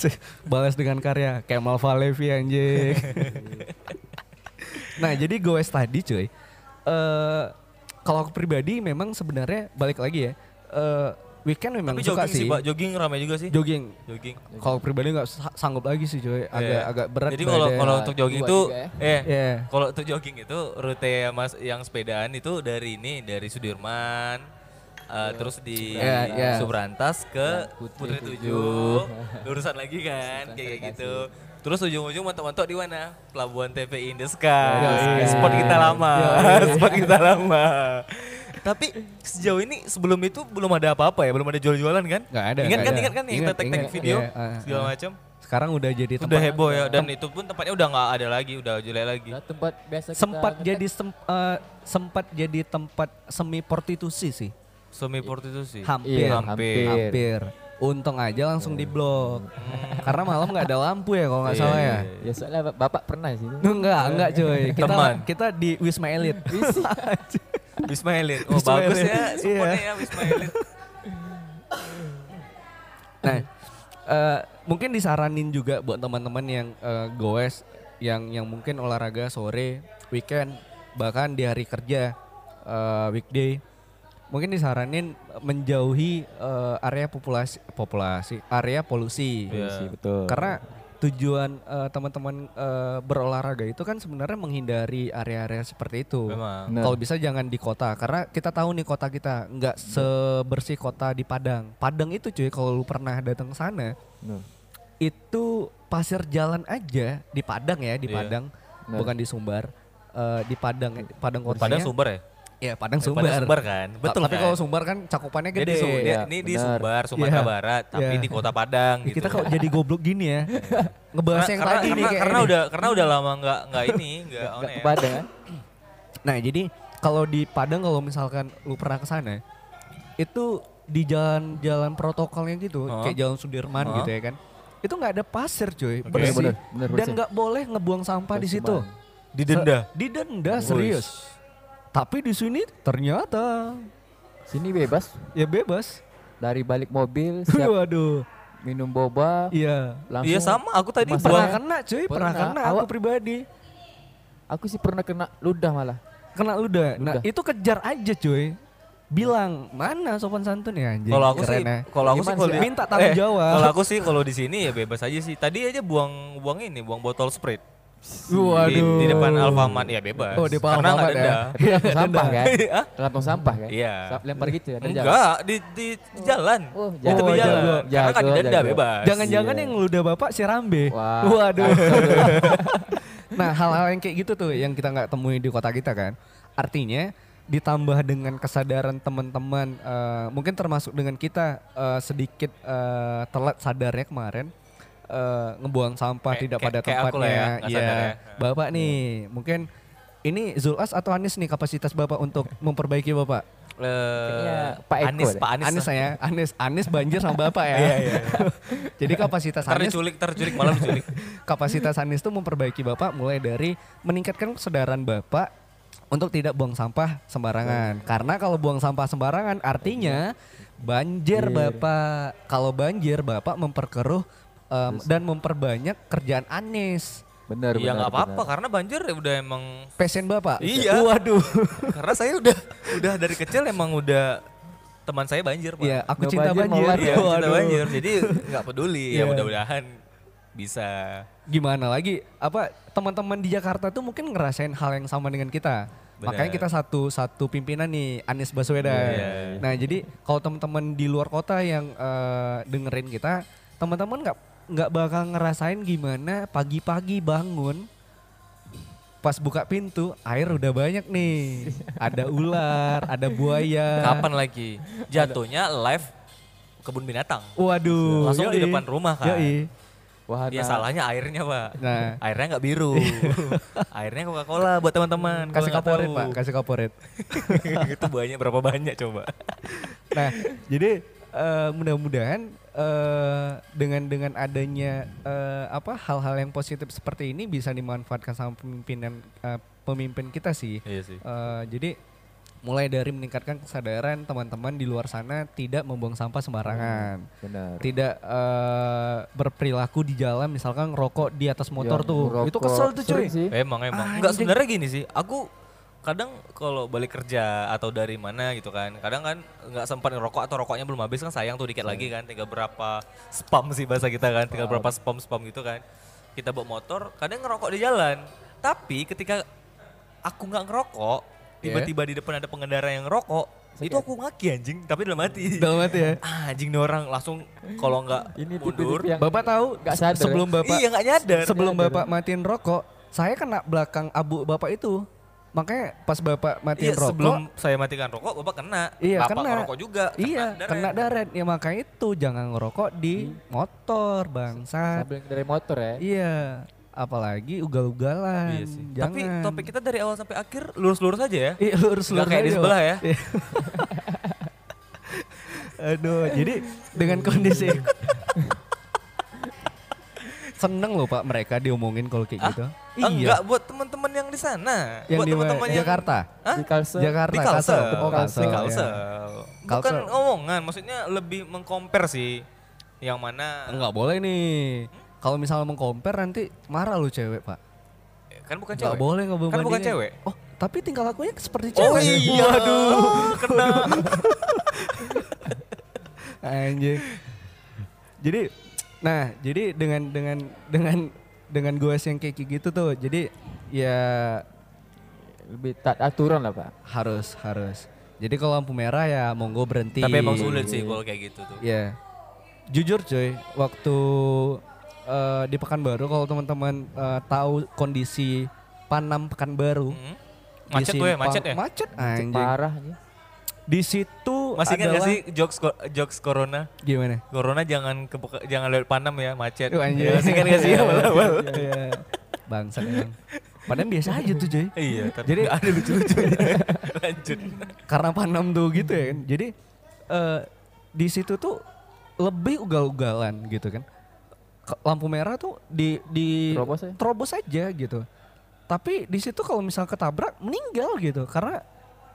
*laughs* Balas dengan karya Kemal Falevi anjing. *laughs* nah, jadi gue tadi cuy. eh kalau aku pribadi memang sebenarnya balik lagi ya. eh weekend memang Tapi suka jogging sih. Pak. Jogging ramai juga sih. Jogging. Jogging. Kalau pribadi nggak sa- sanggup lagi sih coy, agak Iya. agak berat. Jadi kalau kalau untuk jogging itu ya. eh Iya. kalau untuk jogging itu rute Mas yang sepedaan itu dari ini dari Sudirman eh, terus di Iya, iya. Subrantas ke Putri Putri Tujuh. Tujuh, lurusan lagi *laughs* kan kayak gitu. Terus ujung-ujung mentok-mentok di mana? Pelabuhan TPI in the Sky. Yoi. Spot kita lama. Yoi. *laughs* Spot kita lama. Tapi sejauh ini sebelum itu belum ada apa-apa ya, belum ada jual-jualan kan? Nggak ada, Ingat nggak kan, ada. ingat kan yang Ingat, kita tag-tag video iya, ah, segala ah. macam. Sekarang udah jadi Udah tempat heboh ya dan itu pun tempatnya udah nggak ada lagi, udah jelek lagi. Nah, tempat biasa kita sempat ngetek. jadi sem- eh, sempat jadi tempat semi prostitusi sih. Semi prostitusi. Hampir, Iya, hampir. hampir. Untung aja langsung diblok. *laughs* Karena malam nggak ada lampu ya kalau nggak Iya, salah iya, ya. iya. Ya soalnya bap- bapak pernah sih. Enggak, enggak coy. Kita Teman. kita di Wisma Elit. *laughs* Wisma *laughs* Elit. Oh Wisma bagus ya, Iya. supportnya ya Wisma Elit. Nah, eh, mungkin disaranin juga buat teman-teman yang eh, goes yang yang mungkin olahraga sore, weekend, bahkan di hari kerja eh, weekday. Mungkin disaranin menjauhi eh, area populasi populasi, area polusi. Iya. Sih, betul. Karena tujuan eh, teman-teman eh, berolahraga itu kan sebenarnya menghindari area-area seperti itu. Memang. Benar. Kalau bisa jangan di kota karena kita tahu nih kota kita nggak sebersih kota di Padang. Padang itu cuy kalau lu pernah datang ke sana Benar. itu pasir jalan aja di Padang ya di Iya. Padang Benar. bukan di Sumbar. Eh, di Padang Padang kotanya. Padang Sumber ya? Iya, Padang Sumbar. Padang Sumber kan? Betul Tapi kan? kalau Sumbar kan cakupannya gede. di, Su- dia- Iya, ini di. Sumbar, Sumatera Iya. Barat, tapi Iya. di Kota Padang Ya, gitu. kita kok jadi goblok gini ya. *laughs* Ngebahas karena, yang karena, tadi nih karena, kayak karena ini. udah karena udah lama nggak nggak ini nggak on kepada kan? Nah, jadi kalau di Padang kalau misalkan lu pernah ke sana itu di jalan-jalan protokolnya gitu, Hah? kayak jalan Sudirman Hah? gitu ya kan. Itu nggak ada pasir, cuy. Oke. Bersih. Bener, bener, Dan bersih. nggak boleh ngebuang sampah di situ. Didenda. Didenda serius. Tapi di sini ternyata Sini bebas ya bebas. dari balik mobil *laughs* siap Waduh. minum boba Iya. langsung. Iya sama, aku tadi Masa- Pernah kena cuy, pernah, Pernah. kena aku Awak- pribadi. Aku sih pernah kena ludah malah. Kena ludah. Nah, Ludah. itu kejar aja cuy. Bilang, mana sopan santun ya anjing. Kalau aku Keren sih, ya. kalau aku sih Gimana Minta tanggung eh, jawab. Kalau aku sih kalau di sini ya bebas aja sih. Tadi aja buang buang ini, buang botol Sprite. Di, Waduh. di depan Alfamart ya bebas. Oh, di depan Karena nggak Alfamart ya. denda. Di lampung sampah kan? Hah? Lampung sampah kan? Iya. Sa- Lempar gitu ya? Enggak, di di jalan. Oh, di tepi jago. jalan. Jago. Karena nggak Jago, didenda jago. bebas. Jangan-jangan Iya. yang ludah bapak si Rambe. Wah. Waduh. *laughs* nah, hal-hal yang kayak gitu tuh yang kita nggak temui di kota kita kan. Artinya ditambah dengan kesadaran teman-teman eh, mungkin termasuk dengan kita eh, sedikit eh, telat sadarnya kemarin eh, ngebuang sampah Kayak- tidak pada kayak aku lah ya, tempatnya. Iya. ya. Bapak nih, mungkin ini Zulas atau Anis nih kapasitas Bapak untuk memperbaiki Bapak? Eh, Kayaknya Pak Eko Anis, deh. Pak Anis. Anis saya, Anis, Anis banjir sama Bapak ya. *laughs* Iya, iya. *laughs* Jadi kapasitas Anis diculik, ntar diculik malam diculik. *laughs* kapasitas Anies itu memperbaiki Bapak mulai dari meningkatkan kesadaran Bapak untuk tidak buang sampah sembarangan. Karena kalau buang sampah sembarangan artinya banjir Banjir. Bapak. Kalau banjir Bapak memperkeruh em, dan memperbanyak kerjaan Anies. Benar, benar. nggak apa-apa karena banjir ya udah emang Passion Bapak. Iya. Waduh. *laughs* karena saya udah udah dari kecil emang udah teman saya banjir pak. Iya, aku Nggak cinta banjir, banjir. Iya, cinta banjir. Jadi nggak peduli ya Iya. mudah-mudahan bisa. Gimana lagi? Apa teman-teman di Jakarta tuh mungkin ngerasain hal yang sama dengan kita. Benar. Makanya kita satu satu pimpinan nih Anies Baswedan. Iya. Nah jadi kalau teman-teman di luar kota yang eh, dengerin kita, teman-teman nggak nggak bakal ngerasain gimana pagi-pagi bangun pas buka pintu air udah banyak nih ada ular ada buaya Kapan lagi? Jatuhnya live kebun binatang. waduh Langsung di yoi. depan rumah kan. Yoi. Wahana. Ya salahnya airnya pak. nah Airnya nggak biru. airnya Coca Cola buat teman-teman. kasih kaporit pak kasih kaporit *laughs* itu banyak berapa banyak coba? Nah, jadi eh, mudah-mudahan eh, dengan dengan adanya eh, apa hal-hal yang positif seperti ini bisa dimanfaatkan sama pemimpinan eh, pemimpin kita sih. Iya sih. Eh, jadi mulai dari meningkatkan kesadaran teman-teman di luar sana tidak membuang sampah sembarangan. Benar. Tidak eh, berperilaku di jalan misalkan ngerokok di atas motor Yang tuh. Itu kesel tuh cuy. Sering sih. Emang emang. Anjing. Enggak sebenarnya gini sih. Aku kadang kalau balik kerja atau dari mana gitu kan kadang kan nggak sempat ngerokok atau rokoknya belum habis kan sayang tuh dikit lagi kan tinggal berapa spam sih bahasa kita kan tinggal berapa spam spam gitu kan. Kita bawa motor kadang ngerokok di jalan tapi ketika aku nggak ngerokok tiba-tiba di depan ada pengendara yang ngerokok itu aku maki anjing. Tapi dalam hati. Dalam hati ya. ah, anjing nih orang langsung kalau nggak Ini mundur. yang Bapak tahu? Nggak sadar ya? sebelum Bapak iya nggak nyadar. sebelum. Bapak matiin rokok, saya kena belakang abu Bapak itu. Makanya pas Bapak matiin Iya, rokok, sebelum saya matikan rokok, bapak kena. Iya, bapak kena. ngerokok juga. iya daret. kena daret. Ya makanya itu jangan ngerokok di motor, bangsat. sambil dari motor ya. Iya, apalagi ugal-ugalan. Iya sih. Jangan. Tapi topik kita dari awal sampai akhir lurus-lurus aja ya. Iya, lurus Nggak lurus kayak di sebelah ya. Iya. *laughs* Aduh, jadi dengan kondisi seneng loh Pak mereka diomongin kalau kayak gitu. Ah, Enggak buat teman-teman di sana. Yang buat di teman-teman yang Jakarta. Hah? Di Kalsel. Jakarta, Di Kalsel. Oh, Kalsel. Di ya. Kalsel. Bukan Kalsel. omongan, maksudnya lebih mengcompare sih. Yang mana Enggak boleh nih. Kalau misalnya mengcompare nanti marah lu cewek, Pak. kan bukan Enggak cewek. boleh Kan bukan cewek. Oh, tapi tingkah lakunya seperti cewek. Oh iya, aduh, *laughs* kena. *laughs* Anjing. Jadi nah, jadi dengan dengan dengan dengan gue yang kayak gitu tuh. Jadi ya Lebih taat aturan lah pak. harus harus. Jadi kalau lampu merah ya monggo berhenti. Tapi emang sulit sih kalau kayak gitu tuh. Ya. Jujur coy, waktu eh, di Pekanbaru kalau teman-teman eh, tahu kondisi Panam Pekanbaru. Hmm. Macet gue, simpang- macet ya? Macet anjing. Parah aja. Di situ Masih ingat adalah gak sih jokes jokes corona? gimana? Corona jangan ke jangan lewat Panam ya, macet. Ya, masih ingat gak sih *laughs* awal-awal? Iya. Bangsa emang. Padahal biasa aja tuh coy. Iya, tapi Jadi- *laughs* ada lucu-lucunya. Lanjut. Karena Panam tuh gitu ya kan. Jadi eh, di situ tuh lebih ugal-ugalan gitu kan. Lampu merah tuh di di Terobos aja. terobos aja gitu. Tapi di situ kalau misal ketabrak meninggal gitu karena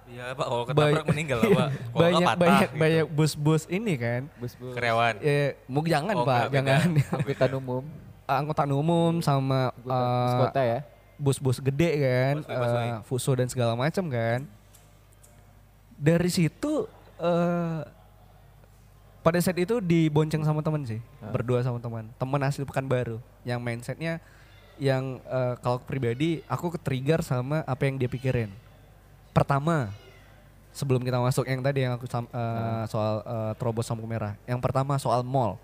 Iya pak, kalau ketabrak meninggal lah pak. *laughs* Nggak banyak patah banyak gitu. banyak bus-bus ini kan. Bus bus. Karyawan. Ya, mau jangan Oh, Pak, enggak, jangan. Angkutan umum. Angkutan umum sama Angkutan bus eh, kota ya. Bus-bus gede kan, Busway, busway. eh, Fuso dan segala macam kan. Dari situ eh pada saat itu dibonceng sama temen sih, berdua sama teman, teman asli Pekanbaru, yang mindsetnya yang eh, kalau pribadi aku ke-trigger sama apa yang dia pikirin. Pertama, sebelum kita masuk yang tadi yang aku sam- eh, soal eh, terobos lampu merah, yang pertama soal mall.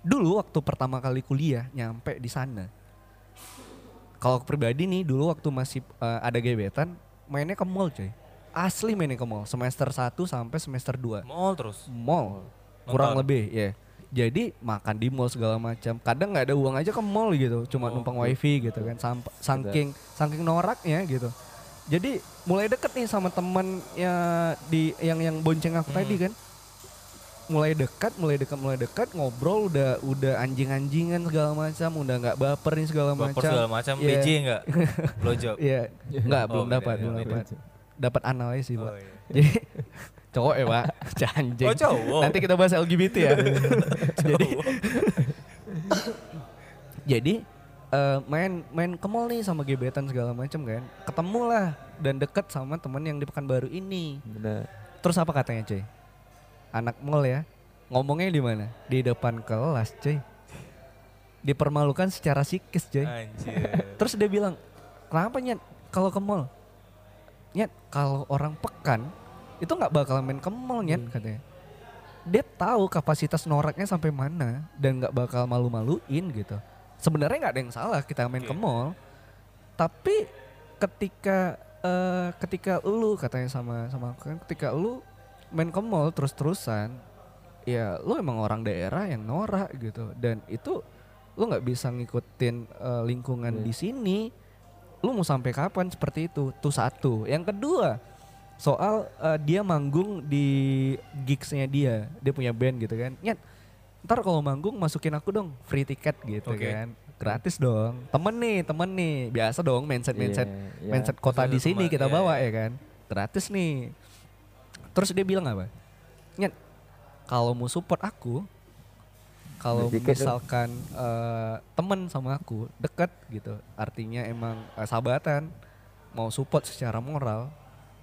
Dulu waktu pertama kali kuliah nyampe di sana, kalau aku pribadi nih dulu waktu masih eh, ada gebetan mainnya ke mall coy. Asli mainnya ke mall semester 1 sampai semester 2. Mall terus. Mall. Kurang Nonton. lebih ya. Jadi makan di mall segala macam. Kadang nggak ada uang aja ke mall gitu, cuma Oh. numpang wifi gitu kan. Samp saking saking noraknya gitu. Jadi mulai deket nih sama temen ya di yang yang bonceng aku tadi kan. Mulai dekat, mulai dekat, mulai dekat ngobrol udah udah anjing-anjingan segala macam, udah nggak baper nih segala Baper macam. segala macam. Iya. BJ enggak? *laughs* Blowjob. Iya, enggak Oh, belum dapat, beda, belum dapat. Dapat anal aja sih, Oh, Pak. iya. *laughs* Jadi cowok ya, Pak. *laughs* Anjing. Oh, cowok. Nanti kita bahas LGBT ya. Jadi Jadi eh, main main ke mall nih sama gebetan segala macam kan. Ketemu lah dan deket sama temen yang di Pekanbaru ini. Benar. Terus apa katanya, cuy? Anak mall ya. Ngomongnya di mana? Di depan kelas, cuy. Dipermalukan secara psikis, cuy. Anjir. *laughs* Terus dia bilang, kenapa nyet kalau ke mall? Nyet, kalau orang pekan itu nggak bakal main ke mall nyet katanya. Dia tahu kapasitas noraknya sampai mana dan nggak bakal malu-maluin gitu. Sebenarnya nggak ada yang salah kita main ke Oke. mall, tapi ketika eh, ketika lu katanya sama sama aku kan, ketika lu main ke mall terus-terusan, ya lu emang orang daerah yang norak gitu. Dan itu lu nggak bisa ngikutin eh, lingkungan Iya. di sini. Lu mau sampai kapan seperti itu? Tuh satu. Yang kedua soal eh, dia manggung di gigsnya dia. Dia punya band gitu kan. Nyet ntar kalau manggung masukin aku dong free tiket gitu Oke. kan. Gratis dong. Temen nih temen nih. Biasa dong mindset mindset Iya, iya. mindset kota di Maksudnya sini teman, kita iya, bawa iya. ya kan. Gratis nih terus dia bilang apa nyet kalau mau support aku kalau misalkan eh, temen sama aku deket gitu artinya emang eh, sahabatan mau support secara moral,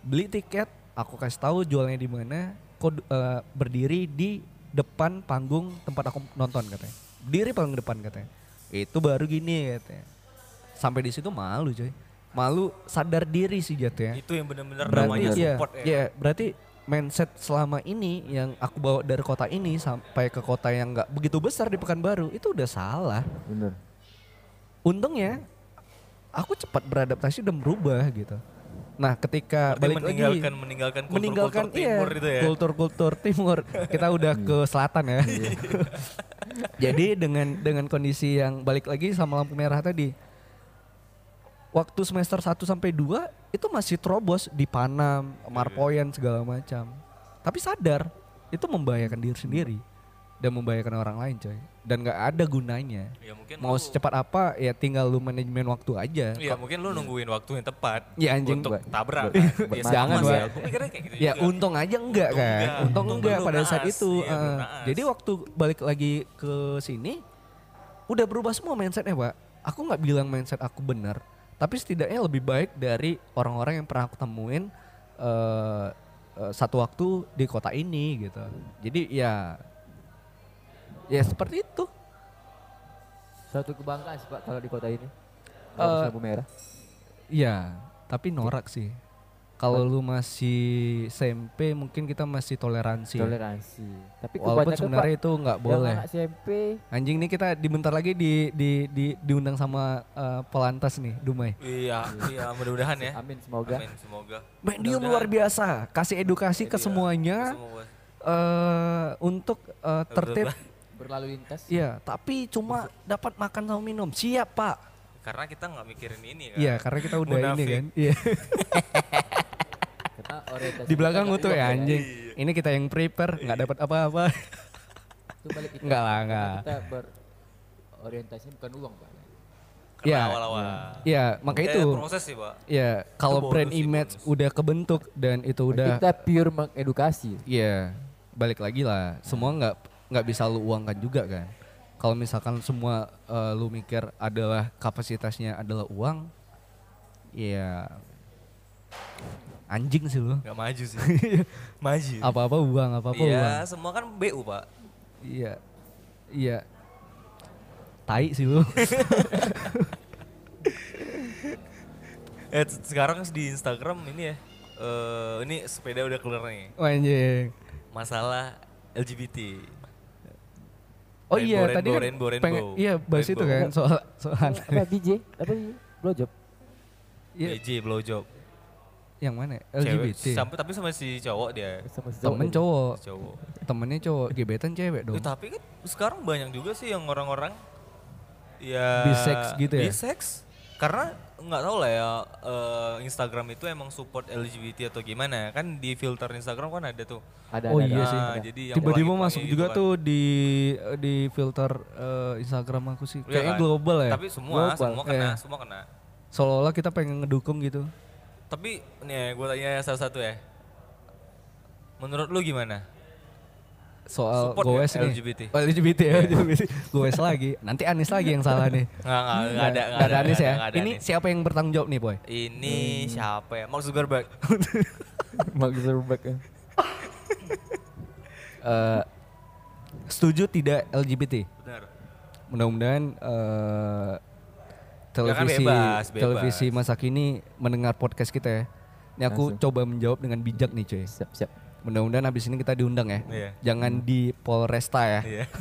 beli tiket, aku kasih tahu jualnya di mana, kok eh, berdiri di depan panggung tempat aku nonton katanya. Berdiri paling depan katanya. Itu baru gini katanya. Sampai di situ malu coy. Malu sadar diri sih jatuhnya. Itu yang benar-benar Berarti namanya iya, support ya. iya, berarti mindset selama ini yang aku bawa dari kota ini sampai ke kota yang nggak begitu besar di Pekanbaru itu udah salah. Bener. Untungnya aku cepat beradaptasi dan berubah gitu. Nah, ketika Berarti balik meninggalkan lagi meninggalkan kultur, meninggalkan kultur timur iya, itu ya. kultur-kultur timur. Kita udah ke selatan ya. *laughs* Jadi dengan dengan kondisi yang balik lagi sama lampu merah tadi. Waktu semester 1 sampai 2 itu masih terobos di Panam, Marpoyan segala macam. Tapi sadar itu membahayakan diri sendiri dan membahayakan orang lain, coy. Dan nggak ada gunanya. Ya mungkin Mau lu- secepat apa ya tinggal lu manajemen waktu aja. Iya mungkin lu nungguin waktu yang tepat Ya, anjing. untuk tabrak. kan. Ya, jangan, kayak gitu Ya juga. untung aja enggak Untung kan. enggak. Untung, Untung enggak pada saat itu. Iya, eh. naas. jadi waktu balik lagi ke sini udah berubah semua mindsetnya pak. Aku nggak bilang mindset aku benar, tapi setidaknya lebih baik dari orang-orang yang pernah aku temuin eh, eh, satu waktu di kota ini gitu. Jadi ya ya seperti itu. Suatu kebanggaan sih Pak kalau di kota ini. Kalau lampu merah. Iya, tapi norak sih. Kalau lu masih SMP mungkin kita masih toleransi. Toleransi. Tapi Walaupun kebanyakan sebenarnya itu nggak boleh. anak SMP Anjing nih kita dibentar lagi di di di diundang sama eh, Pelantas nih, Dumai. Iya, iya mudah-mudahan ya. Amin semoga. Amin semoga. Medium Mudah-mudahan luar biasa, kasih edukasi ke Iya, semuanya semua. eh untuk eh, tertib. Berlalu lintas. Iya, tapi cuma dapat makan sama minum. Siap, Pak. Karena kita nggak mikirin ini kan. Iya, karena kita udah ini kan. Iya. *laughs* Orientasi Di belakang kita ngutu nggak ya anjing. Ini kita yang prepare, nggak dapat apa-apa. Itu balik kita. Enggak lah, enggak. Kita berorientasi bukan uang Pak. Karena Iya. awal-awal. Iya, maka Eh, itu. proses sih, Pak. Ya, kalau brand image bonus. udah kebentuk dan itu udah Kita pure mengedukasi. Iya, balik lagi lah. Semua nggak nggak bisa lu uangkan juga kan. Kalau misalkan semua eh, lu mikir adalah kapasitasnya adalah uang, ya anjing sih lu. Gak maju sih. maju. Apa-apa uang, apa-apa uang. Iya, semua kan BU, Pak. Iya, iya. Tai sih lu. *laughs* Eh, sekarang di Instagram ini ya. eh ini sepeda udah keluar nih. Anjing. Masalah LGBT. Oh Rainbow, iya, tadi rainbow, kan rainbow, pengen, rainbow. iya bahas itu Rainbow. kan soal soal apa BJ? Apa BJ? Blowjob. Iya, BJ blowjob. Yang mana? Cewek. LGBT. Sampai tapi sama si cowok dia. Sama si Temen cowok, Si cowok. temennya cowok, gebetan cewek dong. Eh, tapi kan sekarang banyak juga sih yang orang-orang ya Bisex gitu ya? Bisex. Karena nggak tahu lah ya eh, Instagram itu emang support LGBT atau gimana kan di filter Instagram kan ada tuh. Ada, Oh ada, iya ada. sih. Nah, jadi yang Tiba-tiba masuk gitu juga kan. tuh di di filter eh, Instagram aku sih. Iya Kayaknya kan? global ya. Tapi semua Global, semua kena, iya. semua kena. Seolah-olah kita pengen ngedukung gitu. Tapi nih gue tanya satu-satu ya. Menurut lu gimana? Soal Support goes nggak nih. LGBT? Oh, LGBT ya, LGBT. Goes lagi. Nanti Anis lagi yang salah nih. *laughs* Nggak, nggak, nggak ada, Nggak ada Anis ya. ada Ini Anis. siapa yang bertanggung jawab nih, Boy? Ini Hmm. siapa ya? Mark Zuckerberg. *laughs* Mark Zuckerberg ya. *laughs* Eh, setuju tidak LGBT? Benar. Mudah-mudahan eh, televisi bebas, bebas. televisi masa kini mendengar podcast kita ya. Ini aku Langsung. coba menjawab dengan bijak nih, cuy. Siap, siap. Mudah-mudahan habis ini kita diundang ya. Iya. Jangan di Polresta ya. Iya. *laughs*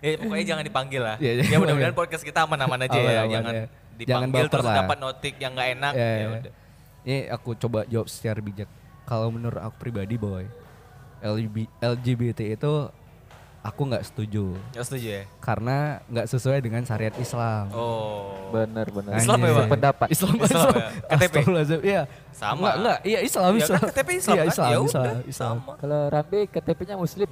Eh pokoknya jangan dipanggil lah. Iya, ya mudah-mudahan podcast kita aman-aman aja ya. Aman-aman Jangan ya. dipanggil Jangan baper terus lah. dapat notik yang nggak enak. Iya, ya iya. udah. Ini aku coba jawab secara bijak. Kalau menurut aku pribadi, boy, LGB LGBT itu aku nggak setuju Nggak setuju ya? karena nggak sesuai dengan syariat Islam. Oh. Benar, benar. Islam ya? Pendapat. Islam, Islam Islam. ya? *laughs* KTP? Iya. Sama. Enggak, enggak. Iya Islam, Ya Islam. kan KTP Islam Iya kan? Islam, Ya Islam, udah, Islam. sama. Kalau Rambe KTP-nya Muslim.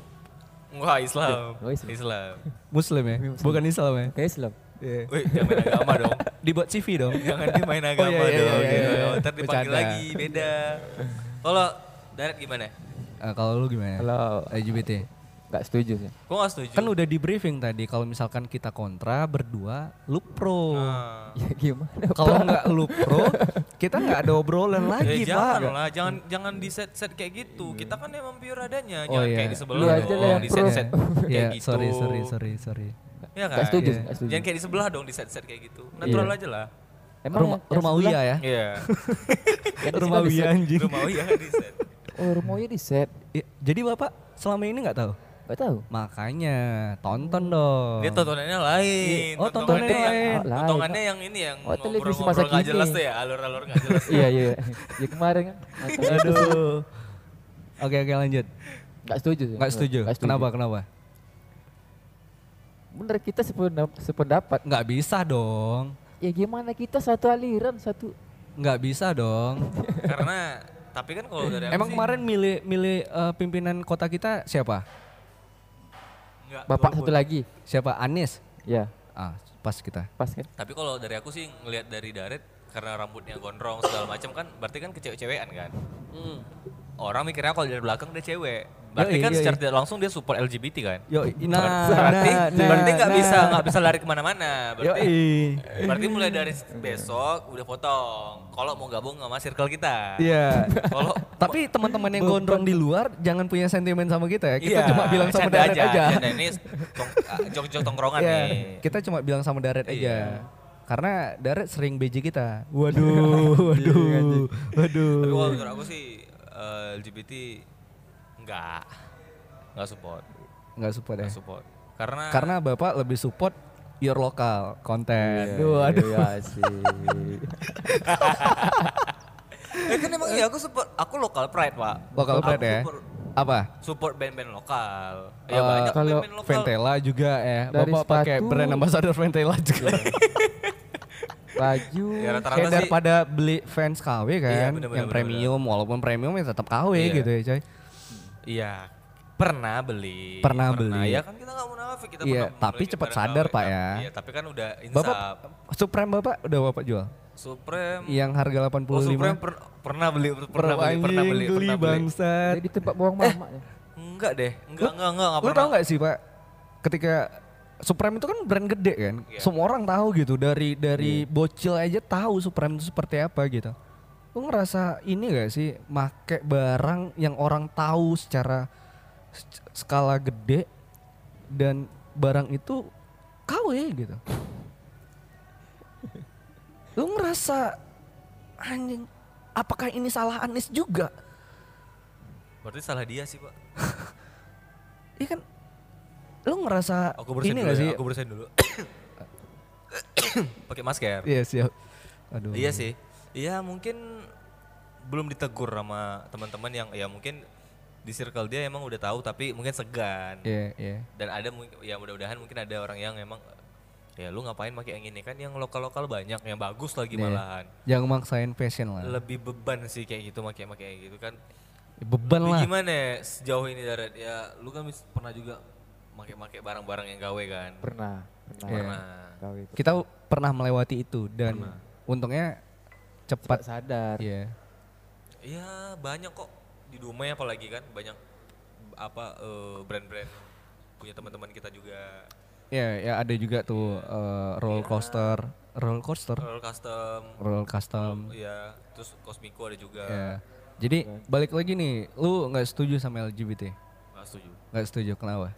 Enggak Islam. *laughs* Oh, Islam. Islam. Muslim ya, bukan Islam ya. Kayak Islam. Iya. Wih, jangan main agama dong. *laughs* Dibuat CV dong. Jangan dimain agama iya, iya, dong. iya, gitu. iya. Ntar dipanggil Bercanda. lagi, beda. Kalau Darat gimana? Eh, kalau lu gimana? Kalau LGBT. Nggak setuju sih. Gue gak setuju. Kan udah di briefing tadi kalau misalkan kita kontra berdua lu pro. Nah. *laughs* Ya gimana? Kalau nggak lu pro, *laughs* kita nggak ada obrolan lagi, ya jangan Pak. lah, jangan jangan di set set kayak gitu. Kita kan emang pure adanya, Oh, jangan iya. kayak di Lu sebelah aja lah dong, yang di pro. set set *laughs* kayak Iya, gitu. sorry, sorry, sorry, sorry. Ya kan? Nggak setuju, Iya. nggak setuju. Jangan kayak di sebelah dong di set set kayak gitu. Natural Iya. aja lah. Emang Rumah, yang rumah Uya ya? Iya. di Rumah di Uya set. anjing. Rumah Uya di set. Oh rumah Uya di set. Iya, Jadi Bapak selama ini nggak tahu? Gak tahu. Makanya tonton dong. Dia tontonannya lain. Oh, tontonannya yang- lain. Oh, lain. Tontonannya yang ini yang Oh, televisi ngobrol-ngobrol masa kini. jelas tuh ya, alur-alur nggak jelas. iya iya. Ya kemarin kan. Aduh. Oke oke lanjut. Gak setuju sih. Nggak setuju. Nggak Kenapa kenapa? Bener kita sependap- sependapat. Nggak bisa dong. Ya gimana kita satu aliran satu. Nggak bisa dong. Karena tapi kan kalau dari Emang sih, kemarin milih milih eh, pimpinan kota kita siapa? Nggak Bapak satu lagi. Siapa? Anies. Ya Ah, pas kita. pas kan. Tapi kalau dari aku sih ngelihat dari Daret karena rambutnya gondrong segala macam kan berarti kan kecewek-cewekan kan. Orang mikirnya kalau dari belakang dia cewek. Berarti Yoi, kan yoi. secara tidak langsung dia support LGBT kan. Yo, nah, berarti nah, berarti nggak nah. bisa nggak bisa lari ke mana-mana. Berarti Yoi. berarti mulai dari besok udah potong. Kalau mau gabung sama circle kita. Iya. Kalau Tapi teman-teman yang gondrong di luar jangan punya sentimen sama kita ya. Kita Iya, cuma bilang sama canda Daret aja. Canda ini tong, ah, jok-jok tongkrongan Iya, nih. kita cuma bilang sama Daret Iya. aja. Karena Daret sering beji kita. Waduh, *laughs* waduh, waduh. Tapi kalau menurut aku sih eh, LGBT enggak enggak support, Nggak support ya. enggak support. Karena Karena Bapak lebih support your lokal konten. Iya, Waduh. Iya sih. *laughs* eh kan emang iya aku support aku lokal pride, Pak. Lokal Aku pride ya. Support, Apa? support band-band lokal. Ya Eh, banyak kalau band-band lokal. Ventela juga ya. Dari Bapak pakai brand ambassador Ventela juga. *laughs* Baju. *laughs* Ya rata-rata Kayak sih daripada beli fans KW kan, Iya, bener, bener, yang bener, premium walaupun premium ya tetap KW Iya. gitu ya, coy. iya pernah beli. Pernah beli. Ya kan kita nggak munafik kita Iya, pernah tapi cepat sadar, KW, Pak, kan. ya. Iya, tapi kan udah Bapak insaf. Supreme Bapak udah Bapak jual? Supreme. Yang harga 85. Oh, Supreme per- pernah beli, pernah beli, pernah beli, pernah beli. bangsat. Jadi tempat buang mama. ya. Enggak deh, enggak, enggak, enggak, enggak Lu pernah. tau gak sih Pak, ketika Supreme itu kan brand gede kan, Iya. semua orang tahu gitu dari dari bocil aja tahu Supreme itu seperti apa gitu. Lu ngerasa ini gak sih make barang yang orang tahu secara skala gede dan barang itu KW gitu. Lu ngerasa anjing apakah ini salah Anies juga? Berarti salah dia sih, Pak. *laughs* Iya kan lu ngerasa Aku bersihin ini dulu gak ya, sih? aku bersihin dulu. *coughs* Pakai masker. Iya siap. Aduh. Iya sih. Iya mungkin belum ditegur sama teman-teman yang ya mungkin di circle dia emang udah tahu tapi mungkin segan. Iya, iya. Dan ada mungkin ya mudah-mudahan mungkin ada orang yang emang ya lu ngapain pakai yang ini kan yang lokal-lokal banyak yang bagus lagi Iya. malahan. Jangan maksain fashion lah. Lebih beban sih kayak gitu pakai pakai gitu kan. Beban Lu lah. gimana ya sejauh ini Darat? Ya lu kan pernah juga pakai-pakai barang-barang yang gawe kan? Pernah. Pernah. Iya. Pernah. Gawe. Kita pernah melewati itu dan untungnya Cepat cepat. sadar. Iya. Iya banyak kok di Dumai apalagi kan banyak apa eh, brand-brand punya teman-teman kita juga Iya, ya ada juga tuh eh, roller coaster, roller coaster, roller custom roller custom. ya terus Cosmico ada juga Ya. Jadi balik lagi nih, lu nggak setuju sama LGBT? nggak setuju Nggak setuju, kenapa?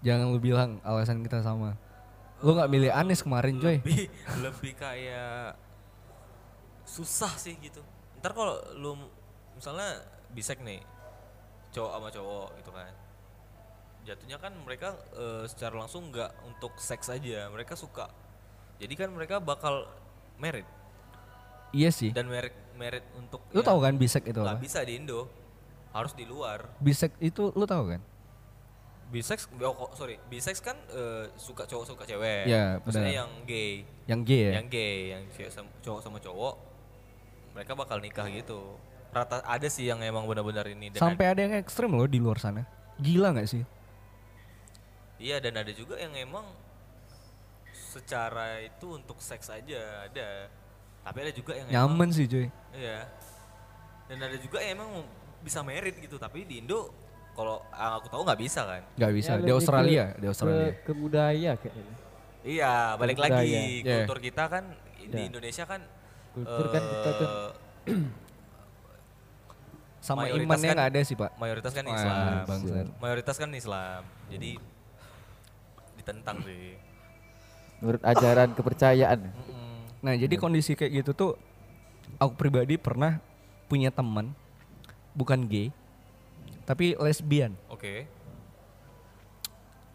Jangan lu bilang alasan kita sama. Lu nggak milih Anies kemarin, coy. lebih lebih kayak susah sih gitu ntar kalau lu misalnya bisek nih cowok sama cowok gitu kan jatuhnya kan mereka eh, secara langsung nggak untuk seks aja mereka suka jadi kan mereka bakal merit Iya sih. dan merit merit untuk Lu ya, tahu kan bisek itu nggak apa? bisa di Indo harus di luar Bisek itu lu tahu kan? Bisex oh, sorry bisex kan eh, suka cowok suka cewek Iya, maksudnya benar. yang gay Yang gay ya? yang gay yang cewek sama, cowok sama cowok mereka bakal nikah gitu rata ada sih yang emang benar-benar ini dan Sampai ada yang ekstrim loh di luar sana. Gila nggak sih? ada- iya dan ada juga yang emang secara itu untuk seks aja ada tapi ada juga yang emang Nyaman sih, coy. iya dan ada juga yang emang bisa merit gitu tapi di Indo kalau yang aku tahu nggak bisa kan. Nggak bisa. Ya, di Australia, ke- di Australia. Ke, ke budaya kayaknya. Iya, balik Budaya. lagi Iya. kultur kita kan di Ya. Indonesia kan Kultur kan kita kan eh, *clears throat* Sama imannya kan- nggak ada sih pak. mayoritas kan Islam. bangsat. Mayoritas kan Islam. Jadi ditentang sih. menurut ajaran kepercayaan. Nah jadi kondisi kayak gitu tuh, aku pribadi pernah punya teman, bukan gay, tapi lesbian. Oke.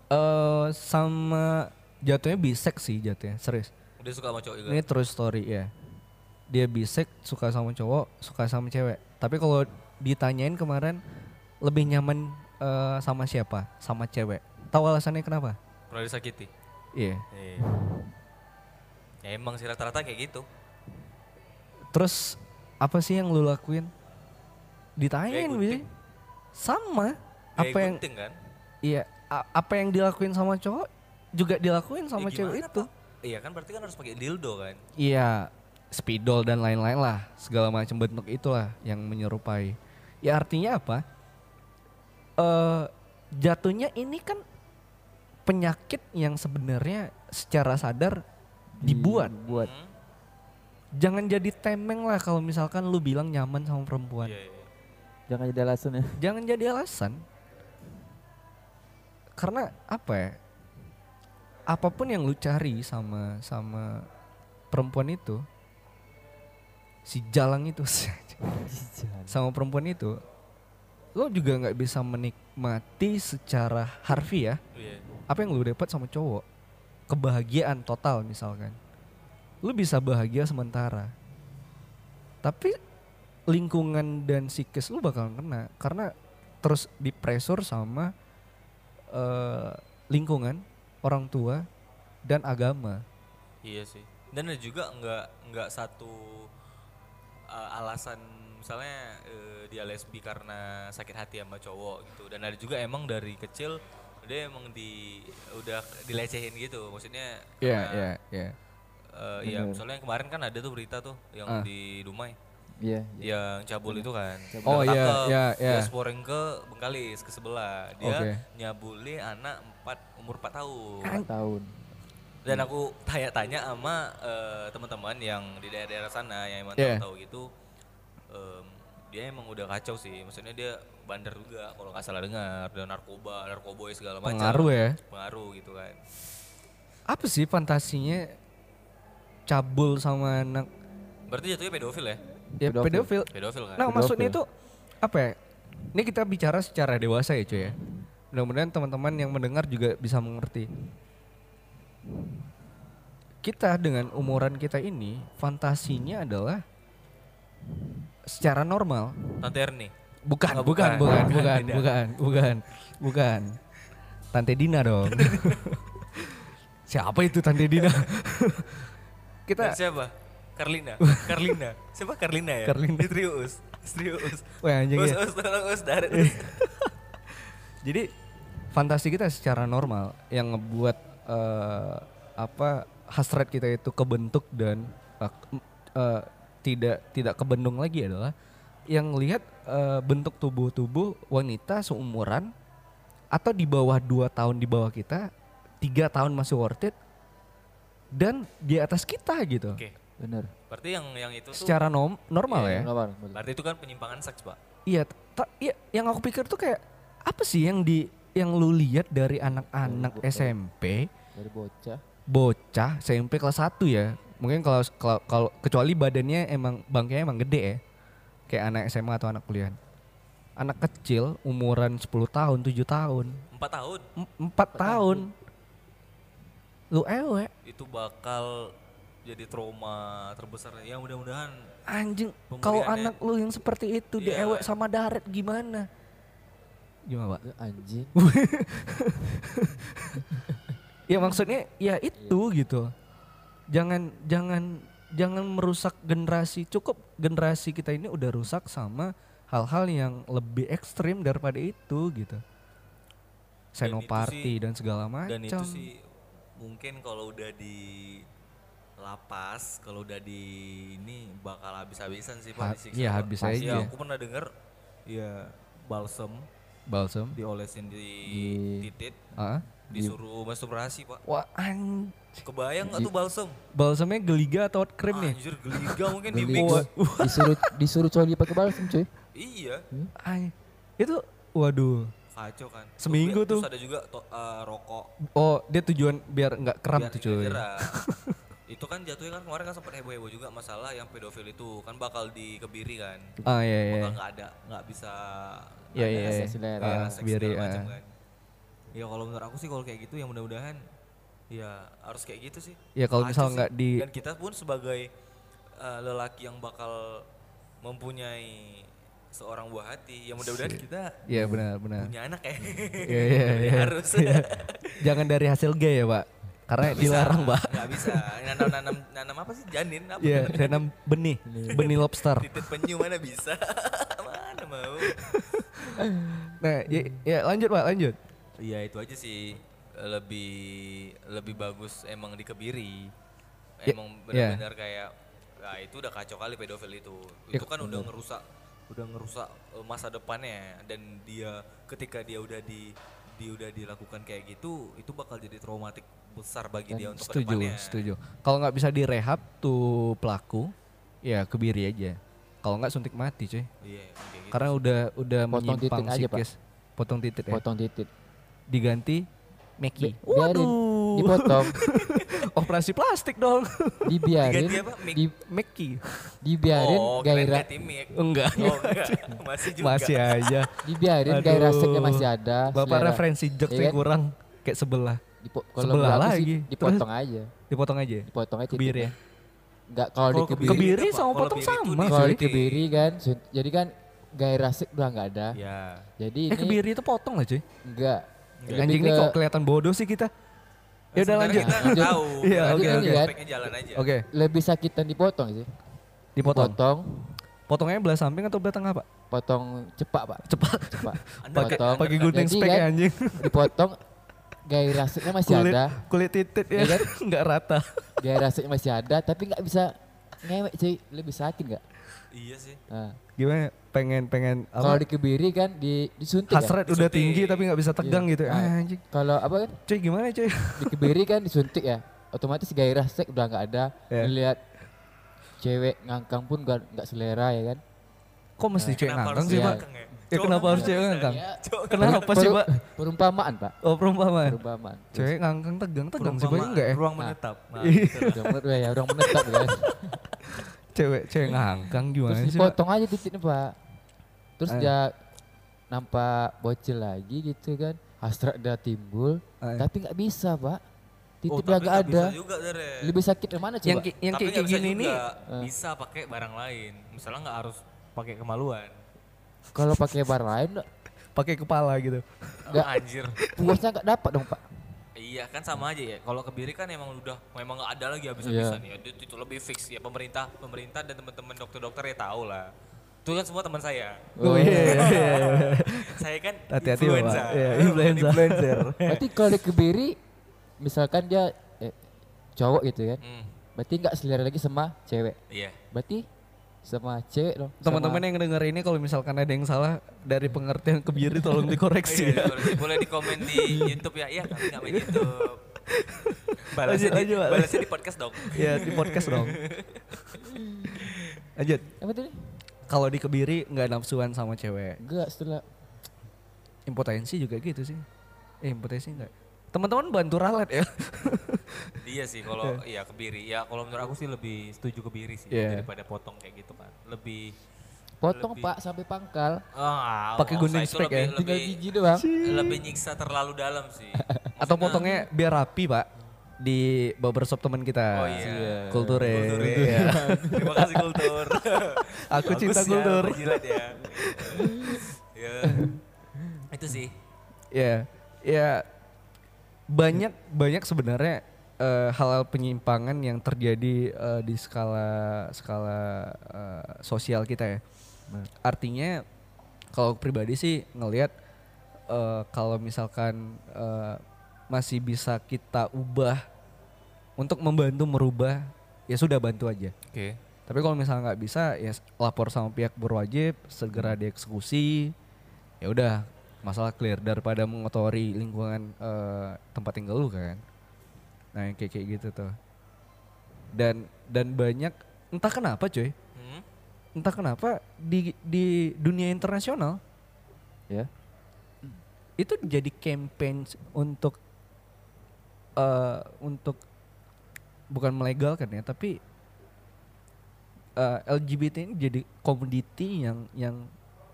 eh sama jatuhnya bisek sih jatuhnya, serius. Udah suka sama cowok juga. Ini true story ya. Dia bisek, suka sama cowok, suka sama cewek. Tapi kalau ditanyain kemarin lebih nyaman eh, sama siapa? Sama cewek. Tahu alasannya kenapa? Pernah disakiti. Iya. Iya. Ya emang sih rata-rata kayak gitu. Terus apa sih yang lu lakuin? Ditanyain Kayak Bi. gunting. Sama. Apa yang kan? iya, a- apa yang dilakuin sama cowok juga dilakuin sama Ya cewek itu. Pak? Iya kan berarti kan harus pakai dildo kan? Iya, spidol dan lain-lain lah, segala macam bentuk itulah yang menyerupai. Ya artinya apa? Eh jatuhnya ini kan penyakit yang sebenarnya secara sadar dibuat. Buat Hmm? Jangan jadi temeng lah kalau misalkan lu bilang nyaman sama perempuan. Iya, iya. Jangan jadi alasan ya. Jangan jadi alasan. Karena apa ya? Apa pun yang lu cari sama sama perempuan itu, si jalang itu *laughs* sama perempuan itu, lo juga nggak bisa menikmati secara harfiah Iya. apa yang lu dapat sama cowok. Kebahagiaan total misalkan. Lu bisa bahagia sementara. Tapi lingkungan dan psikis lu bakal kena karena terus dipresur sama eh, lingkungan, orang tua dan agama. Iya sih. Dan ada juga nggak nggak satu uh, alasan misalnya uh, dia lesbi karena sakit hati sama cowok gitu. Dan ada juga emang dari kecil dia emang di udah dilecehin gitu. Maksudnya Iya, iya, iya. uh, iya, misalnya kemarin kan ada tuh berita tuh yang Ah. di Dumai Iya. iya. yang cabul itu kan. Oh, Udah iya, iya, iya. Dia sporeng ke Bengkalis ke sebelah. Dia Oke. nyabuli anak 4 umur 4 tahun. Empat tahun. Dan aku tanya-tanya sama eh, teman-teman yang di daerah-daerah sana yang emang Yeah. tahu gitu, em, dia emang udah kacau sih. Maksudnya dia bandar juga kalau nggak salah dengar, dan narkoba, narkoboy segala macam. Pengaruh ya. Pengaruh gitu kan. Apa sih fantasinya cabul sama anak Berarti jatuhnya pedofil ya? Ya Pedofil. pedofil. Pedofil kan? Nah, Pedofil. maksudnya itu apa ya? Ini kita bicara secara dewasa ya, cuy ya. Mudah-mudahan teman-teman yang mendengar juga bisa mengerti. Kita dengan umuran kita ini, fantasinya adalah secara normal. Tante Erni. Bukan, Oh, bukan, bukan. bukan, Bukan, bukan, bukan, bukan. Tante Dina dong. *laughs* Siapa itu Tante Dina? Dan *laughs* kita siapa? Karlina. *laughs* Karlina. Siapa Karlina ya? Karlina. Istri Us. Istri Us. Wah anjing Us, ya. Us, tolong Us, darat Us. *laughs* Jadi fantasi kita secara normal yang ngebuat eh, apa hasrat kita itu kebentuk dan k- eh, tidak tidak kebendung lagi adalah yang lihat eh, bentuk tubuh-tubuh wanita seumuran atau di bawah dua tahun di bawah kita tiga tahun masih worth it dan di atas kita gitu Oke. Bener. Berarti yang yang itu tuh secara nom- normal Iya, ya Normal, betul. berarti itu kan penyimpangan seks, Pak. Iya, ta- iya, yang aku pikir tuh kayak apa sih yang di yang lu lihat dari anak-anak SMP, Dari bocah. bocah SMP kelas 1 ya. Mungkin kalau kalau kecuali badannya emang bangkainya emang gede ya. Kayak anak SMA atau anak kuliah. Anak kecil umuran 10 tahun, 7 tahun, Empat tahun 4 tahun. Lu ewe, itu bakal jadi trauma terbesar. Ya mudah-mudahan anjing. Kalau anak lu yang seperti itu Iya. diewek sama daret gimana? Gimana, Pak? Anjing. *laughs* Ya maksudnya ya itu gitu. Jangan jangan jangan merusak generasi. Cukup generasi kita ini udah rusak sama hal-hal yang lebih ekstrim daripada itu gitu. Senoparty sih- dan segala macam. dan itu sih mungkin kalau udah di lapas, kalau udah di ini bakal habis-habisan sih Ha- Pak disiksa, iya, habis Pasti aja. aku pernah denger ya balsem Balsam. diolesin di, Di- titit, Ah. disuruh masturbasi pak. Wah, an Kebayang nggak tuh balsam? balsamnya geliga atau krim nih? Anjir geliga mungkin di mix. disuruh disuruh coli pakai balsam cuy. Iya, Ay, itu waduh. kacau kan. Seminggu tuh. ada juga to- eh, rokok. Oh, dia tujuan biar nggak kram biar tuh cuy. *laughs* itu kan jatuhnya kan kemarin kan sempat heboh-heboh juga masalah yang pedofil itu kan bakal dikebiri kan. Ah iya iya. Bakal nggak ada, nggak bisa Iya iya. iya. Ah, kebiri, segala macam ah. kan. Ya kalau menurut aku sih kalau kayak gitu ya mudah-mudahan ya harus kayak gitu sih. Ya, kalau misal nggak di- dan kita pun sebagai eh, lelaki yang bakal mempunyai seorang buah hati ya mudah-mudahan kita Iya benar benar. punya anak ya. Iya iya *laughs* Ya, iya. harus. Iya. Jangan dari hasil gay ya, Pak. Karena dilarang, Pak. Nggak bisa. Nanam nanam nanam apa sih janin apa? Iya, tanam benih, benih lobster. Titit penyu mana bisa? *laughs* mana mau? Nah, ya, ya lanjut, Pak, lanjut. Iya itu aja sih lebih lebih bagus emang dikebiri. Ya, Emang ya. benar-benar kayak nah itu udah kacau kali pedofil itu. Ya, Itu kan udah ngerusak udah ngerusak eh, masa depannya dan dia ketika dia udah di di udah dilakukan kayak gitu itu bakal jadi traumatik besar bagi dia untuk Setuju, ke depannya. setuju. Kalau nggak bisa direhab tuh pelaku, ya kebiri aja. Kalau nggak suntik mati, cuy. Iya, gitu. Karena udah udah Potong menyimpang titik aja, Pak. Potong titik ya. Potong titik. Diganti Meki. Bi- biarin dipotong, *laughs* Operasi plastik dong. dibiarin, Diganti apa? Mik? di, Meki. dibiarin oh, gairah. Enggak. Oh, enggak. *laughs* Masih juga. Masih aja. dibiarin Aduh. gairah seksnya masih ada. Bapak selera- referensi Iya jokesnya kan? kurang kayak sebelah. Dipo- kalau sebelah aku sih lagi. dipotong aja. Dipotong aja. Dipotong aja Kebiri ya. Enggak kalau Kalau dikebiri. Kebiri Apa? sama Kalau potong kebiri sama, di- Kalau cuy. dikebiri kan, jadi kan gairah seks udah nggak ada. Ya. Jadi Eh ini kebiri itu potong lah cuy. enggak. Enggak. Anjing ke- kok kelihatan bodoh sih kita. Ya udah lanjut. Kita tahu. Iya, oke, oke. jalan aja. Oke, lebih sakitan dipotong sih. dipotong. Potong, Potongnya belah samping atau belah tengah, Pak? potong cepak, Pak. Cepat. Cepak. Pakai *laughs* Potong. pakai gunting spek kan, ya anjing. Dipotong gairah seksnya masih Kulit ada. kulit titit ya. Iya kan? *laughs* Enggak rata. Gairah seksnya masih ada tapi nggak bisa ngewek cuy. Lebih sakit nggak? Iya sih. Nah, Gimana? Pengen pengen kalau dikebiri kan di disuntik ya. Hasrat udah Disuntik. tinggi tapi nggak bisa tegang Iya. gitu. Nah, Ah, anjing. Kalau apa kan Cuy gimana cuy? dikebiri kan disuntik ya. Otomatis gairah seks udah nggak ada. Iya. Lihat cewek ngangkang pun nggak nggak selera ya kan. Kok mesti cewek Kenapa ngangkang sih, Iya. Pak? ya? Ya kenapa harus cewek ngangkang? Ya, Kenapa sih, Pak? Perumpamaan, Pak. Oh, perumpamaan. Perumpamaan. Cewek ngangkang tegang, tegang sih banyak enggak ya? Ruang Nah. menetap. Nah, Iya. gitu. Ya, udah menetap ya. *laughs* Cewek cewek ngangkang gimana Terus sih, Pak? dipotong aja titiknya, Pak. Terus Ayo. dia nampak bocil lagi gitu kan. Hasrat udah timbul, Ayo. tapi nggak bisa, Pak. Oh, Titik nggak bisa ada. juga, Dere. Lebih sakit yang mana coba? Yang yang Tapi kayak bisa gini nih juga. Eh. bisa pakai barang lain. Misalnya nggak harus pakai kemaluan. Kalau pakai bar lain pakai kepala gitu. Nggak. Anjir. puasnya nggak dapat dong, Pak. Iya kan sama aja ya. Kalau kebiri kan emang udah memang nggak ada lagi habis-habisan Iya. ya. Itu, itu lebih fix ya pemerintah pemerintah dan teman-teman dokter-dokter ya tahu lah. Itu kan semua teman saya. Oh iya. iya, iya. *laughs* saya kan Hati-hati influenza. Bapak. Iya, influenza. influencer. *laughs* Berarti kalau dikebiri misalkan dia eh, cowok gitu kan. Hmm, Berarti nggak selera lagi sama cewek. iya. Berarti sama cewek dong. Teman-teman yang denger ini kalau misalkan ada yang salah dari pengertian kebiri tolong dikoreksi Iya, ya. boleh- boleh di komen di YouTube ya. Iya, kami nggak main YouTube. Balasnya Lanjut, di, lanjut, Pak. balasnya di podcast dong. Ya di podcast dong. Lanjut. Apa tadi? Kalau di kebiri nggak nafsuan sama cewek. Enggak setelah Impotensi juga gitu sih. Eh impotensi enggak. Teman-teman bantu ralat ya. *laughs* Iya sih kalau iya kebiri. Ya kalau menurut aku sih lebih setuju kebiri sih Iya. daripada potong kayak gitu kan. Lebih potong Lebih- Pak sampai pangkal. ah, Pakai nggak usah, gunting spek ya? lebih, Tinggal gigi doang. lebih nyiksa terlalu dalam sih. *laughs* Atau Maksudnya- potongnya biar rapi pak. Di barbershop teman kita. Oh iya. Kultur ya. Kultur ya. Iya. *laughs* Terima kasih kultur. *laughs* Aku Bagus cinta ya, kultur. ya. ya. Itu sih. Ya, ya banyak banyak sebenarnya eh, hal-hal penyimpangan yang terjadi eh, di skala skala eh, sosial kita ya. Artinya kalau pribadi sih ngelihat eh, kalau misalkan eh, masih bisa kita ubah untuk membantu merubah ya sudah bantu aja. Oke. Tapi kalau misalnya nggak bisa ya lapor sama pihak berwajib segera dieksekusi. Ya udah masalah clear daripada mengotori lingkungan eh, tempat tinggal lu kan nah yang kayak kayak gitu tuh dan dan banyak entah kenapa cuy Hmm? entah kenapa di di dunia internasional Ya. itu jadi campaign untuk eh untuk bukan melegalkan ya tapi eh, LGBT ini jadi komoditi yang yang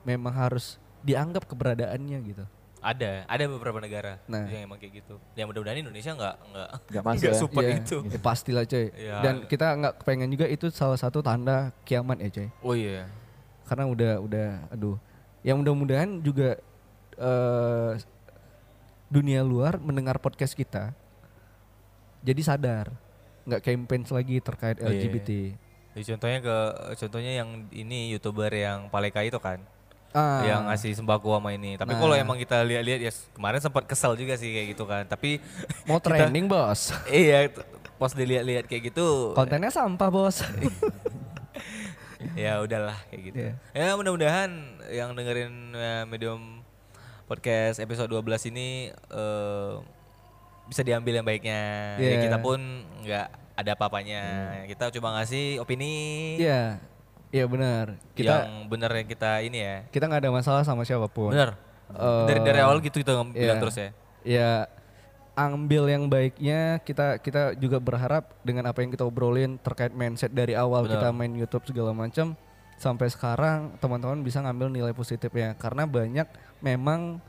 memang harus dianggap keberadaannya gitu. Ada, ada beberapa negara Nah. yang emang kayak gitu. Yang mudah-mudahan Indonesia nggak nggak Nggak *laughs* ya. support Iya, itu. ya pastilah coy. Iya. Dan kita nggak pengen juga itu salah satu tanda kiamat ya coy. Oh iya. Karena udah udah aduh. Yang mudah-mudahan juga eh dunia luar mendengar podcast kita jadi sadar nggak campaign lagi terkait Iya. LGBT. Jadi contohnya ke contohnya yang ini youtuber yang Paleka itu kan, Ah, yang ngasih sembako sama ini. Tapi kalau Nah. emang kita lihat-lihat ya kemarin sempat kesel juga sih kayak gitu kan. Tapi *laughs* mau trending bos. *laughs* iya pas dilihat-lihat kayak gitu Kontennya sampah bos. *laughs* ya udahlah kayak gitu. Iya. Ya mudah-mudahan yang dengerin eh, medium podcast episode 12 ini eh, bisa diambil yang baiknya. Ya Iya. kita pun nggak ada apa-apanya. Kita coba ngasih opini Iya, iya benar. Kita yang benar yang kita ini ya. kita nggak ada masalah sama siapa pun. Bener. Eh, dari dari awal gitu kita bilang iya. terus ya. Ya ambil yang baiknya. Kita kita juga berharap dengan apa yang kita obrolin terkait mindset dari awal Benar. kita main YouTube segala macam sampai sekarang teman-teman bisa ngambil nilai positifnya karena banyak memang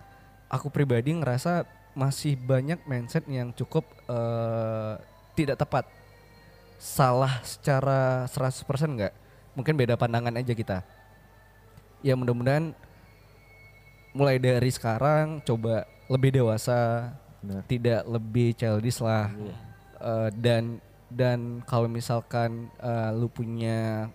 aku pribadi ngerasa masih banyak mindset yang cukup eh, tidak tepat. Salah secara 100% enggak. Mungkin beda pandangan aja kita. Ya mudah-mudahan mulai dari sekarang coba lebih dewasa, Benar. tidak lebih childish lah. Eh, dan dan kalau misalkan eh, lu punya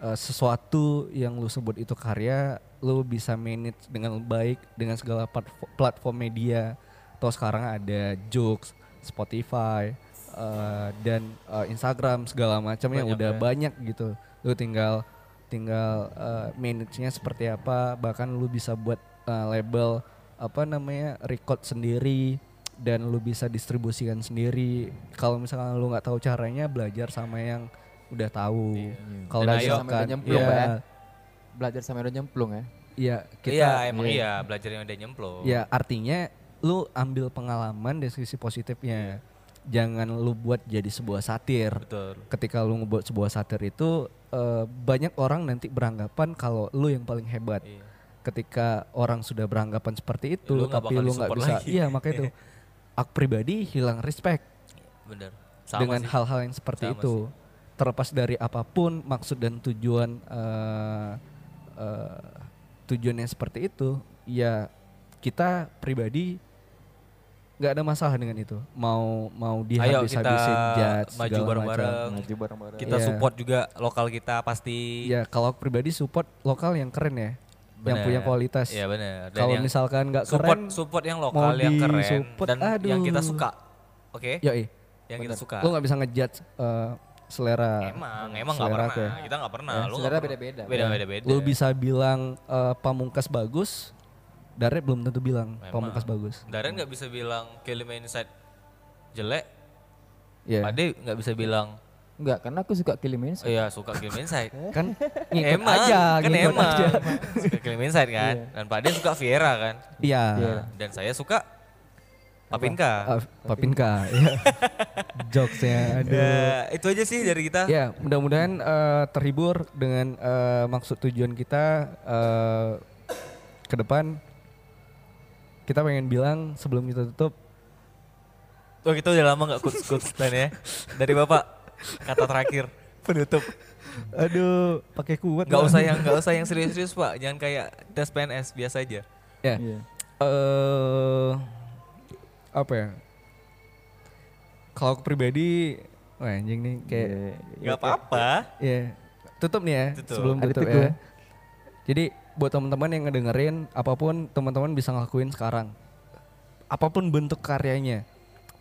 eh, sesuatu yang lu sebut itu karya, lu bisa manage dengan baik dengan segala platfo- platform media. Atau sekarang ada Joox, Spotify, eh, dan eh, Instagram segala macam yang udah ya. banyak gitu. Lu tinggal tinggal eh, manage-nya seperti apa, bahkan lu bisa buat eh, label apa namanya record sendiri dan lu bisa distribusikan sendiri. Kalau misalkan lu nggak tahu caranya, belajar sama yang udah tahu. Kalau misalkan Sama udah nyemplung, ya, ya. Belajar sama udah nyemplung ya. ya kita iya, emang iya, belajar yang udah nyemplung. Ya artinya lu ambil pengalaman dari sisi positifnya. Jangan lu buat jadi sebuah satir. Betul. Ketika lu ngebuat sebuah satir itu eh, banyak orang nanti beranggapan kalau lu yang paling hebat. Iya. Ketika orang sudah beranggapan seperti itu Lu tapi lu nggak bisa lagi. iya makanya itu *laughs* aku pribadi hilang respect Bener. Sama dengan sih. hal-hal yang seperti Sama itu. Terlepas dari apa pun maksud dan tujuan eh, eh, tujuannya seperti itu, ya kita pribadi nggak ada masalah dengan itu. Mau mau Ayo dihabis-habisin kita judge maju segala bareng-bareng. Maju bareng-bareng. Kita Iya. support juga lokal kita pasti. Ya kalau aku pribadi support lokal yang keren ya, yang Bener. punya kualitas. Iya benar. Kalau yang misalkan nggak support keren, support yang mau lokal yang keren disupport, dan yang kita aduh. suka. Oke? yoi, Yang kita suka. lu nggak bisa ngejudge eh, selera. Emang, emang nggak selera pernah. ya. Kita nggak pernah. Ya, selera beda-beda. Beda beda beda. Lu bisa bilang eh, pamungkas bagus, Dare belum tentu bilang Memang. pamungkas bagus. Daren nggak bisa bilang Kelly Inside jelek. Iya. Ade nggak bisa bilang Enggak, karena aku suka Kilimin. oh iya suka Kelly Inside. *laughs* Kan ngikut emang, aja, kan ngikut emang. aja. Suka Kelly Inside kan. Dan Pak Ade suka Viera kan. Iya. Dan saya suka Papinka. Eh, Papinka, ya. *laughs* Jokesnya, aduh. Ya, itu aja sih dari kita. Ya, mudah-mudahan eh, terhibur dengan eh, maksud tujuan kita eh, ke depan. Kita pengen bilang sebelum kita tutup, Oh kita udah lama nggak quotes quotes ya. Dari bapak kata terakhir penutup. aduh, pakai kuat. Bang. usah yang nggak usah yang serius-serius pak. Jangan kayak tes PNS biasa aja. Ya. Iya. eh apa ya? Kalau aku pribadi, wah anjing nih kayak Iya. Nggak apa-apa. ya tutup nih ya Tutup. sebelum tutup ya. Jadi buat teman-teman yang ngedengerin apa pun teman-teman bisa ngelakuin sekarang. Apa pun bentuk karyanya.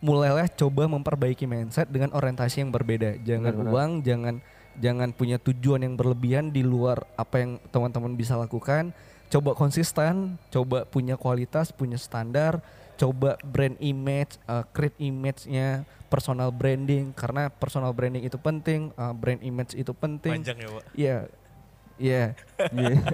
Mulailah coba memperbaiki mindset dengan orientasi yang berbeda. Jangan Benar-benar. uang, jangan jangan punya tujuan yang berlebihan di luar apa yang teman-teman bisa lakukan. coba konsisten, coba punya kualitas, punya standar, coba brand image, uh, create image-nya, personal branding karena personal branding itu penting, uh, brand image itu penting. Panjang ya, Pak. Iya. Iya.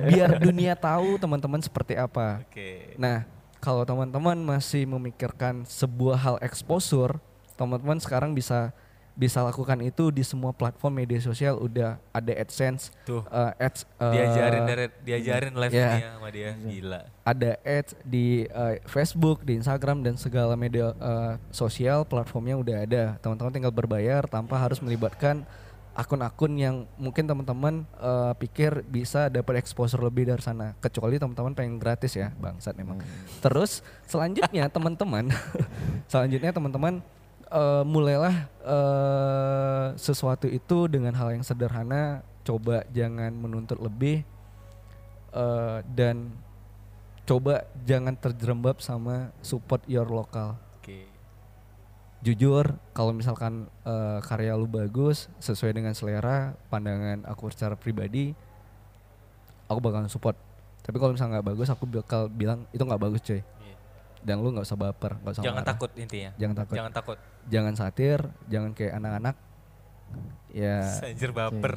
Biar dunia tahu teman-teman seperti apa. Oke. Nah, kalau teman-teman masih memikirkan sebuah hal exposure, teman-teman sekarang bisa bisa lakukan itu di semua platform media sosial udah ada AdSense, Tuh. uh, ads uh, Diajarin dari diajarin live Iya. dia sama dia. Gila. ada ads di uh, Facebook, di Instagram dan segala media uh, sosial platformnya udah ada. Teman-teman tinggal berbayar tanpa harus melibatkan akun-akun yang mungkin teman-teman uh, pikir bisa dapat exposure lebih dari sana. Kecuali teman-teman pengen gratis ya, bangsat memang. Terus selanjutnya *laughs* teman-teman, *laughs* selanjutnya teman-teman eh, mulailah eh, sesuatu itu dengan hal yang sederhana. Coba jangan menuntut lebih eh, dan coba jangan terjerembab sama support your lokal. Jujur, kalau misalkan eh, karya lu bagus sesuai dengan selera, pandangan aku secara pribadi, aku bakalan support. Tapi kalau misalnya nggak bagus, aku bakal bilang itu nggak bagus cuy. Iya. Dan lu nggak usah baper, nggak usah Jangan marah. takut intinya. Jangan takut. Jangan takut. Jangan satir, jangan kayak anak-anak. Ya, *laughs* Anjir baper.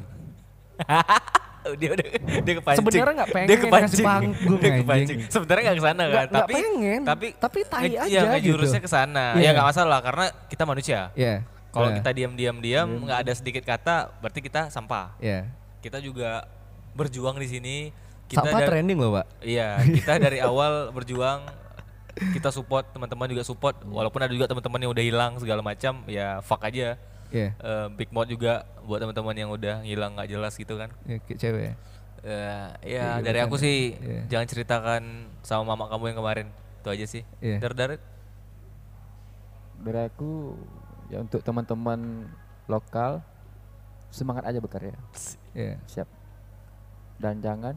*laughs* dia udah dia kepancing. Sebenarnya nggak pengen dia kepancing. panggung, dia kepancing. Sebenarnya nggak ke sana kan, nggak tapi pengen, tapi tapi tai nge- aja ngejurusnya gitu. ke sana. Iya. Ya nggak masalah karena kita manusia. ya. Kalau ya, kita diam-diam diam nggak ada sedikit kata, berarti kita sampah. ya. Kita juga berjuang di sini. Kita Sampah da- trending loh, Pak. Iya, kita dari awal berjuang kita support teman-teman juga support walaupun ada juga teman-teman yang udah hilang segala macam ya fuck aja Iya. Eh, big mode juga buat teman-teman yang udah hilang nggak jelas gitu kan Ya, kayak cewek. ya. Eh, ya Kayak dari gitu aku kan. sih Iya. jangan ceritakan sama mama kamu yang kemarin itu aja sih Iya. Dar Dar Dari aku ya untuk teman-teman lokal semangat aja bekerja. Iya. Siap. Dan jangan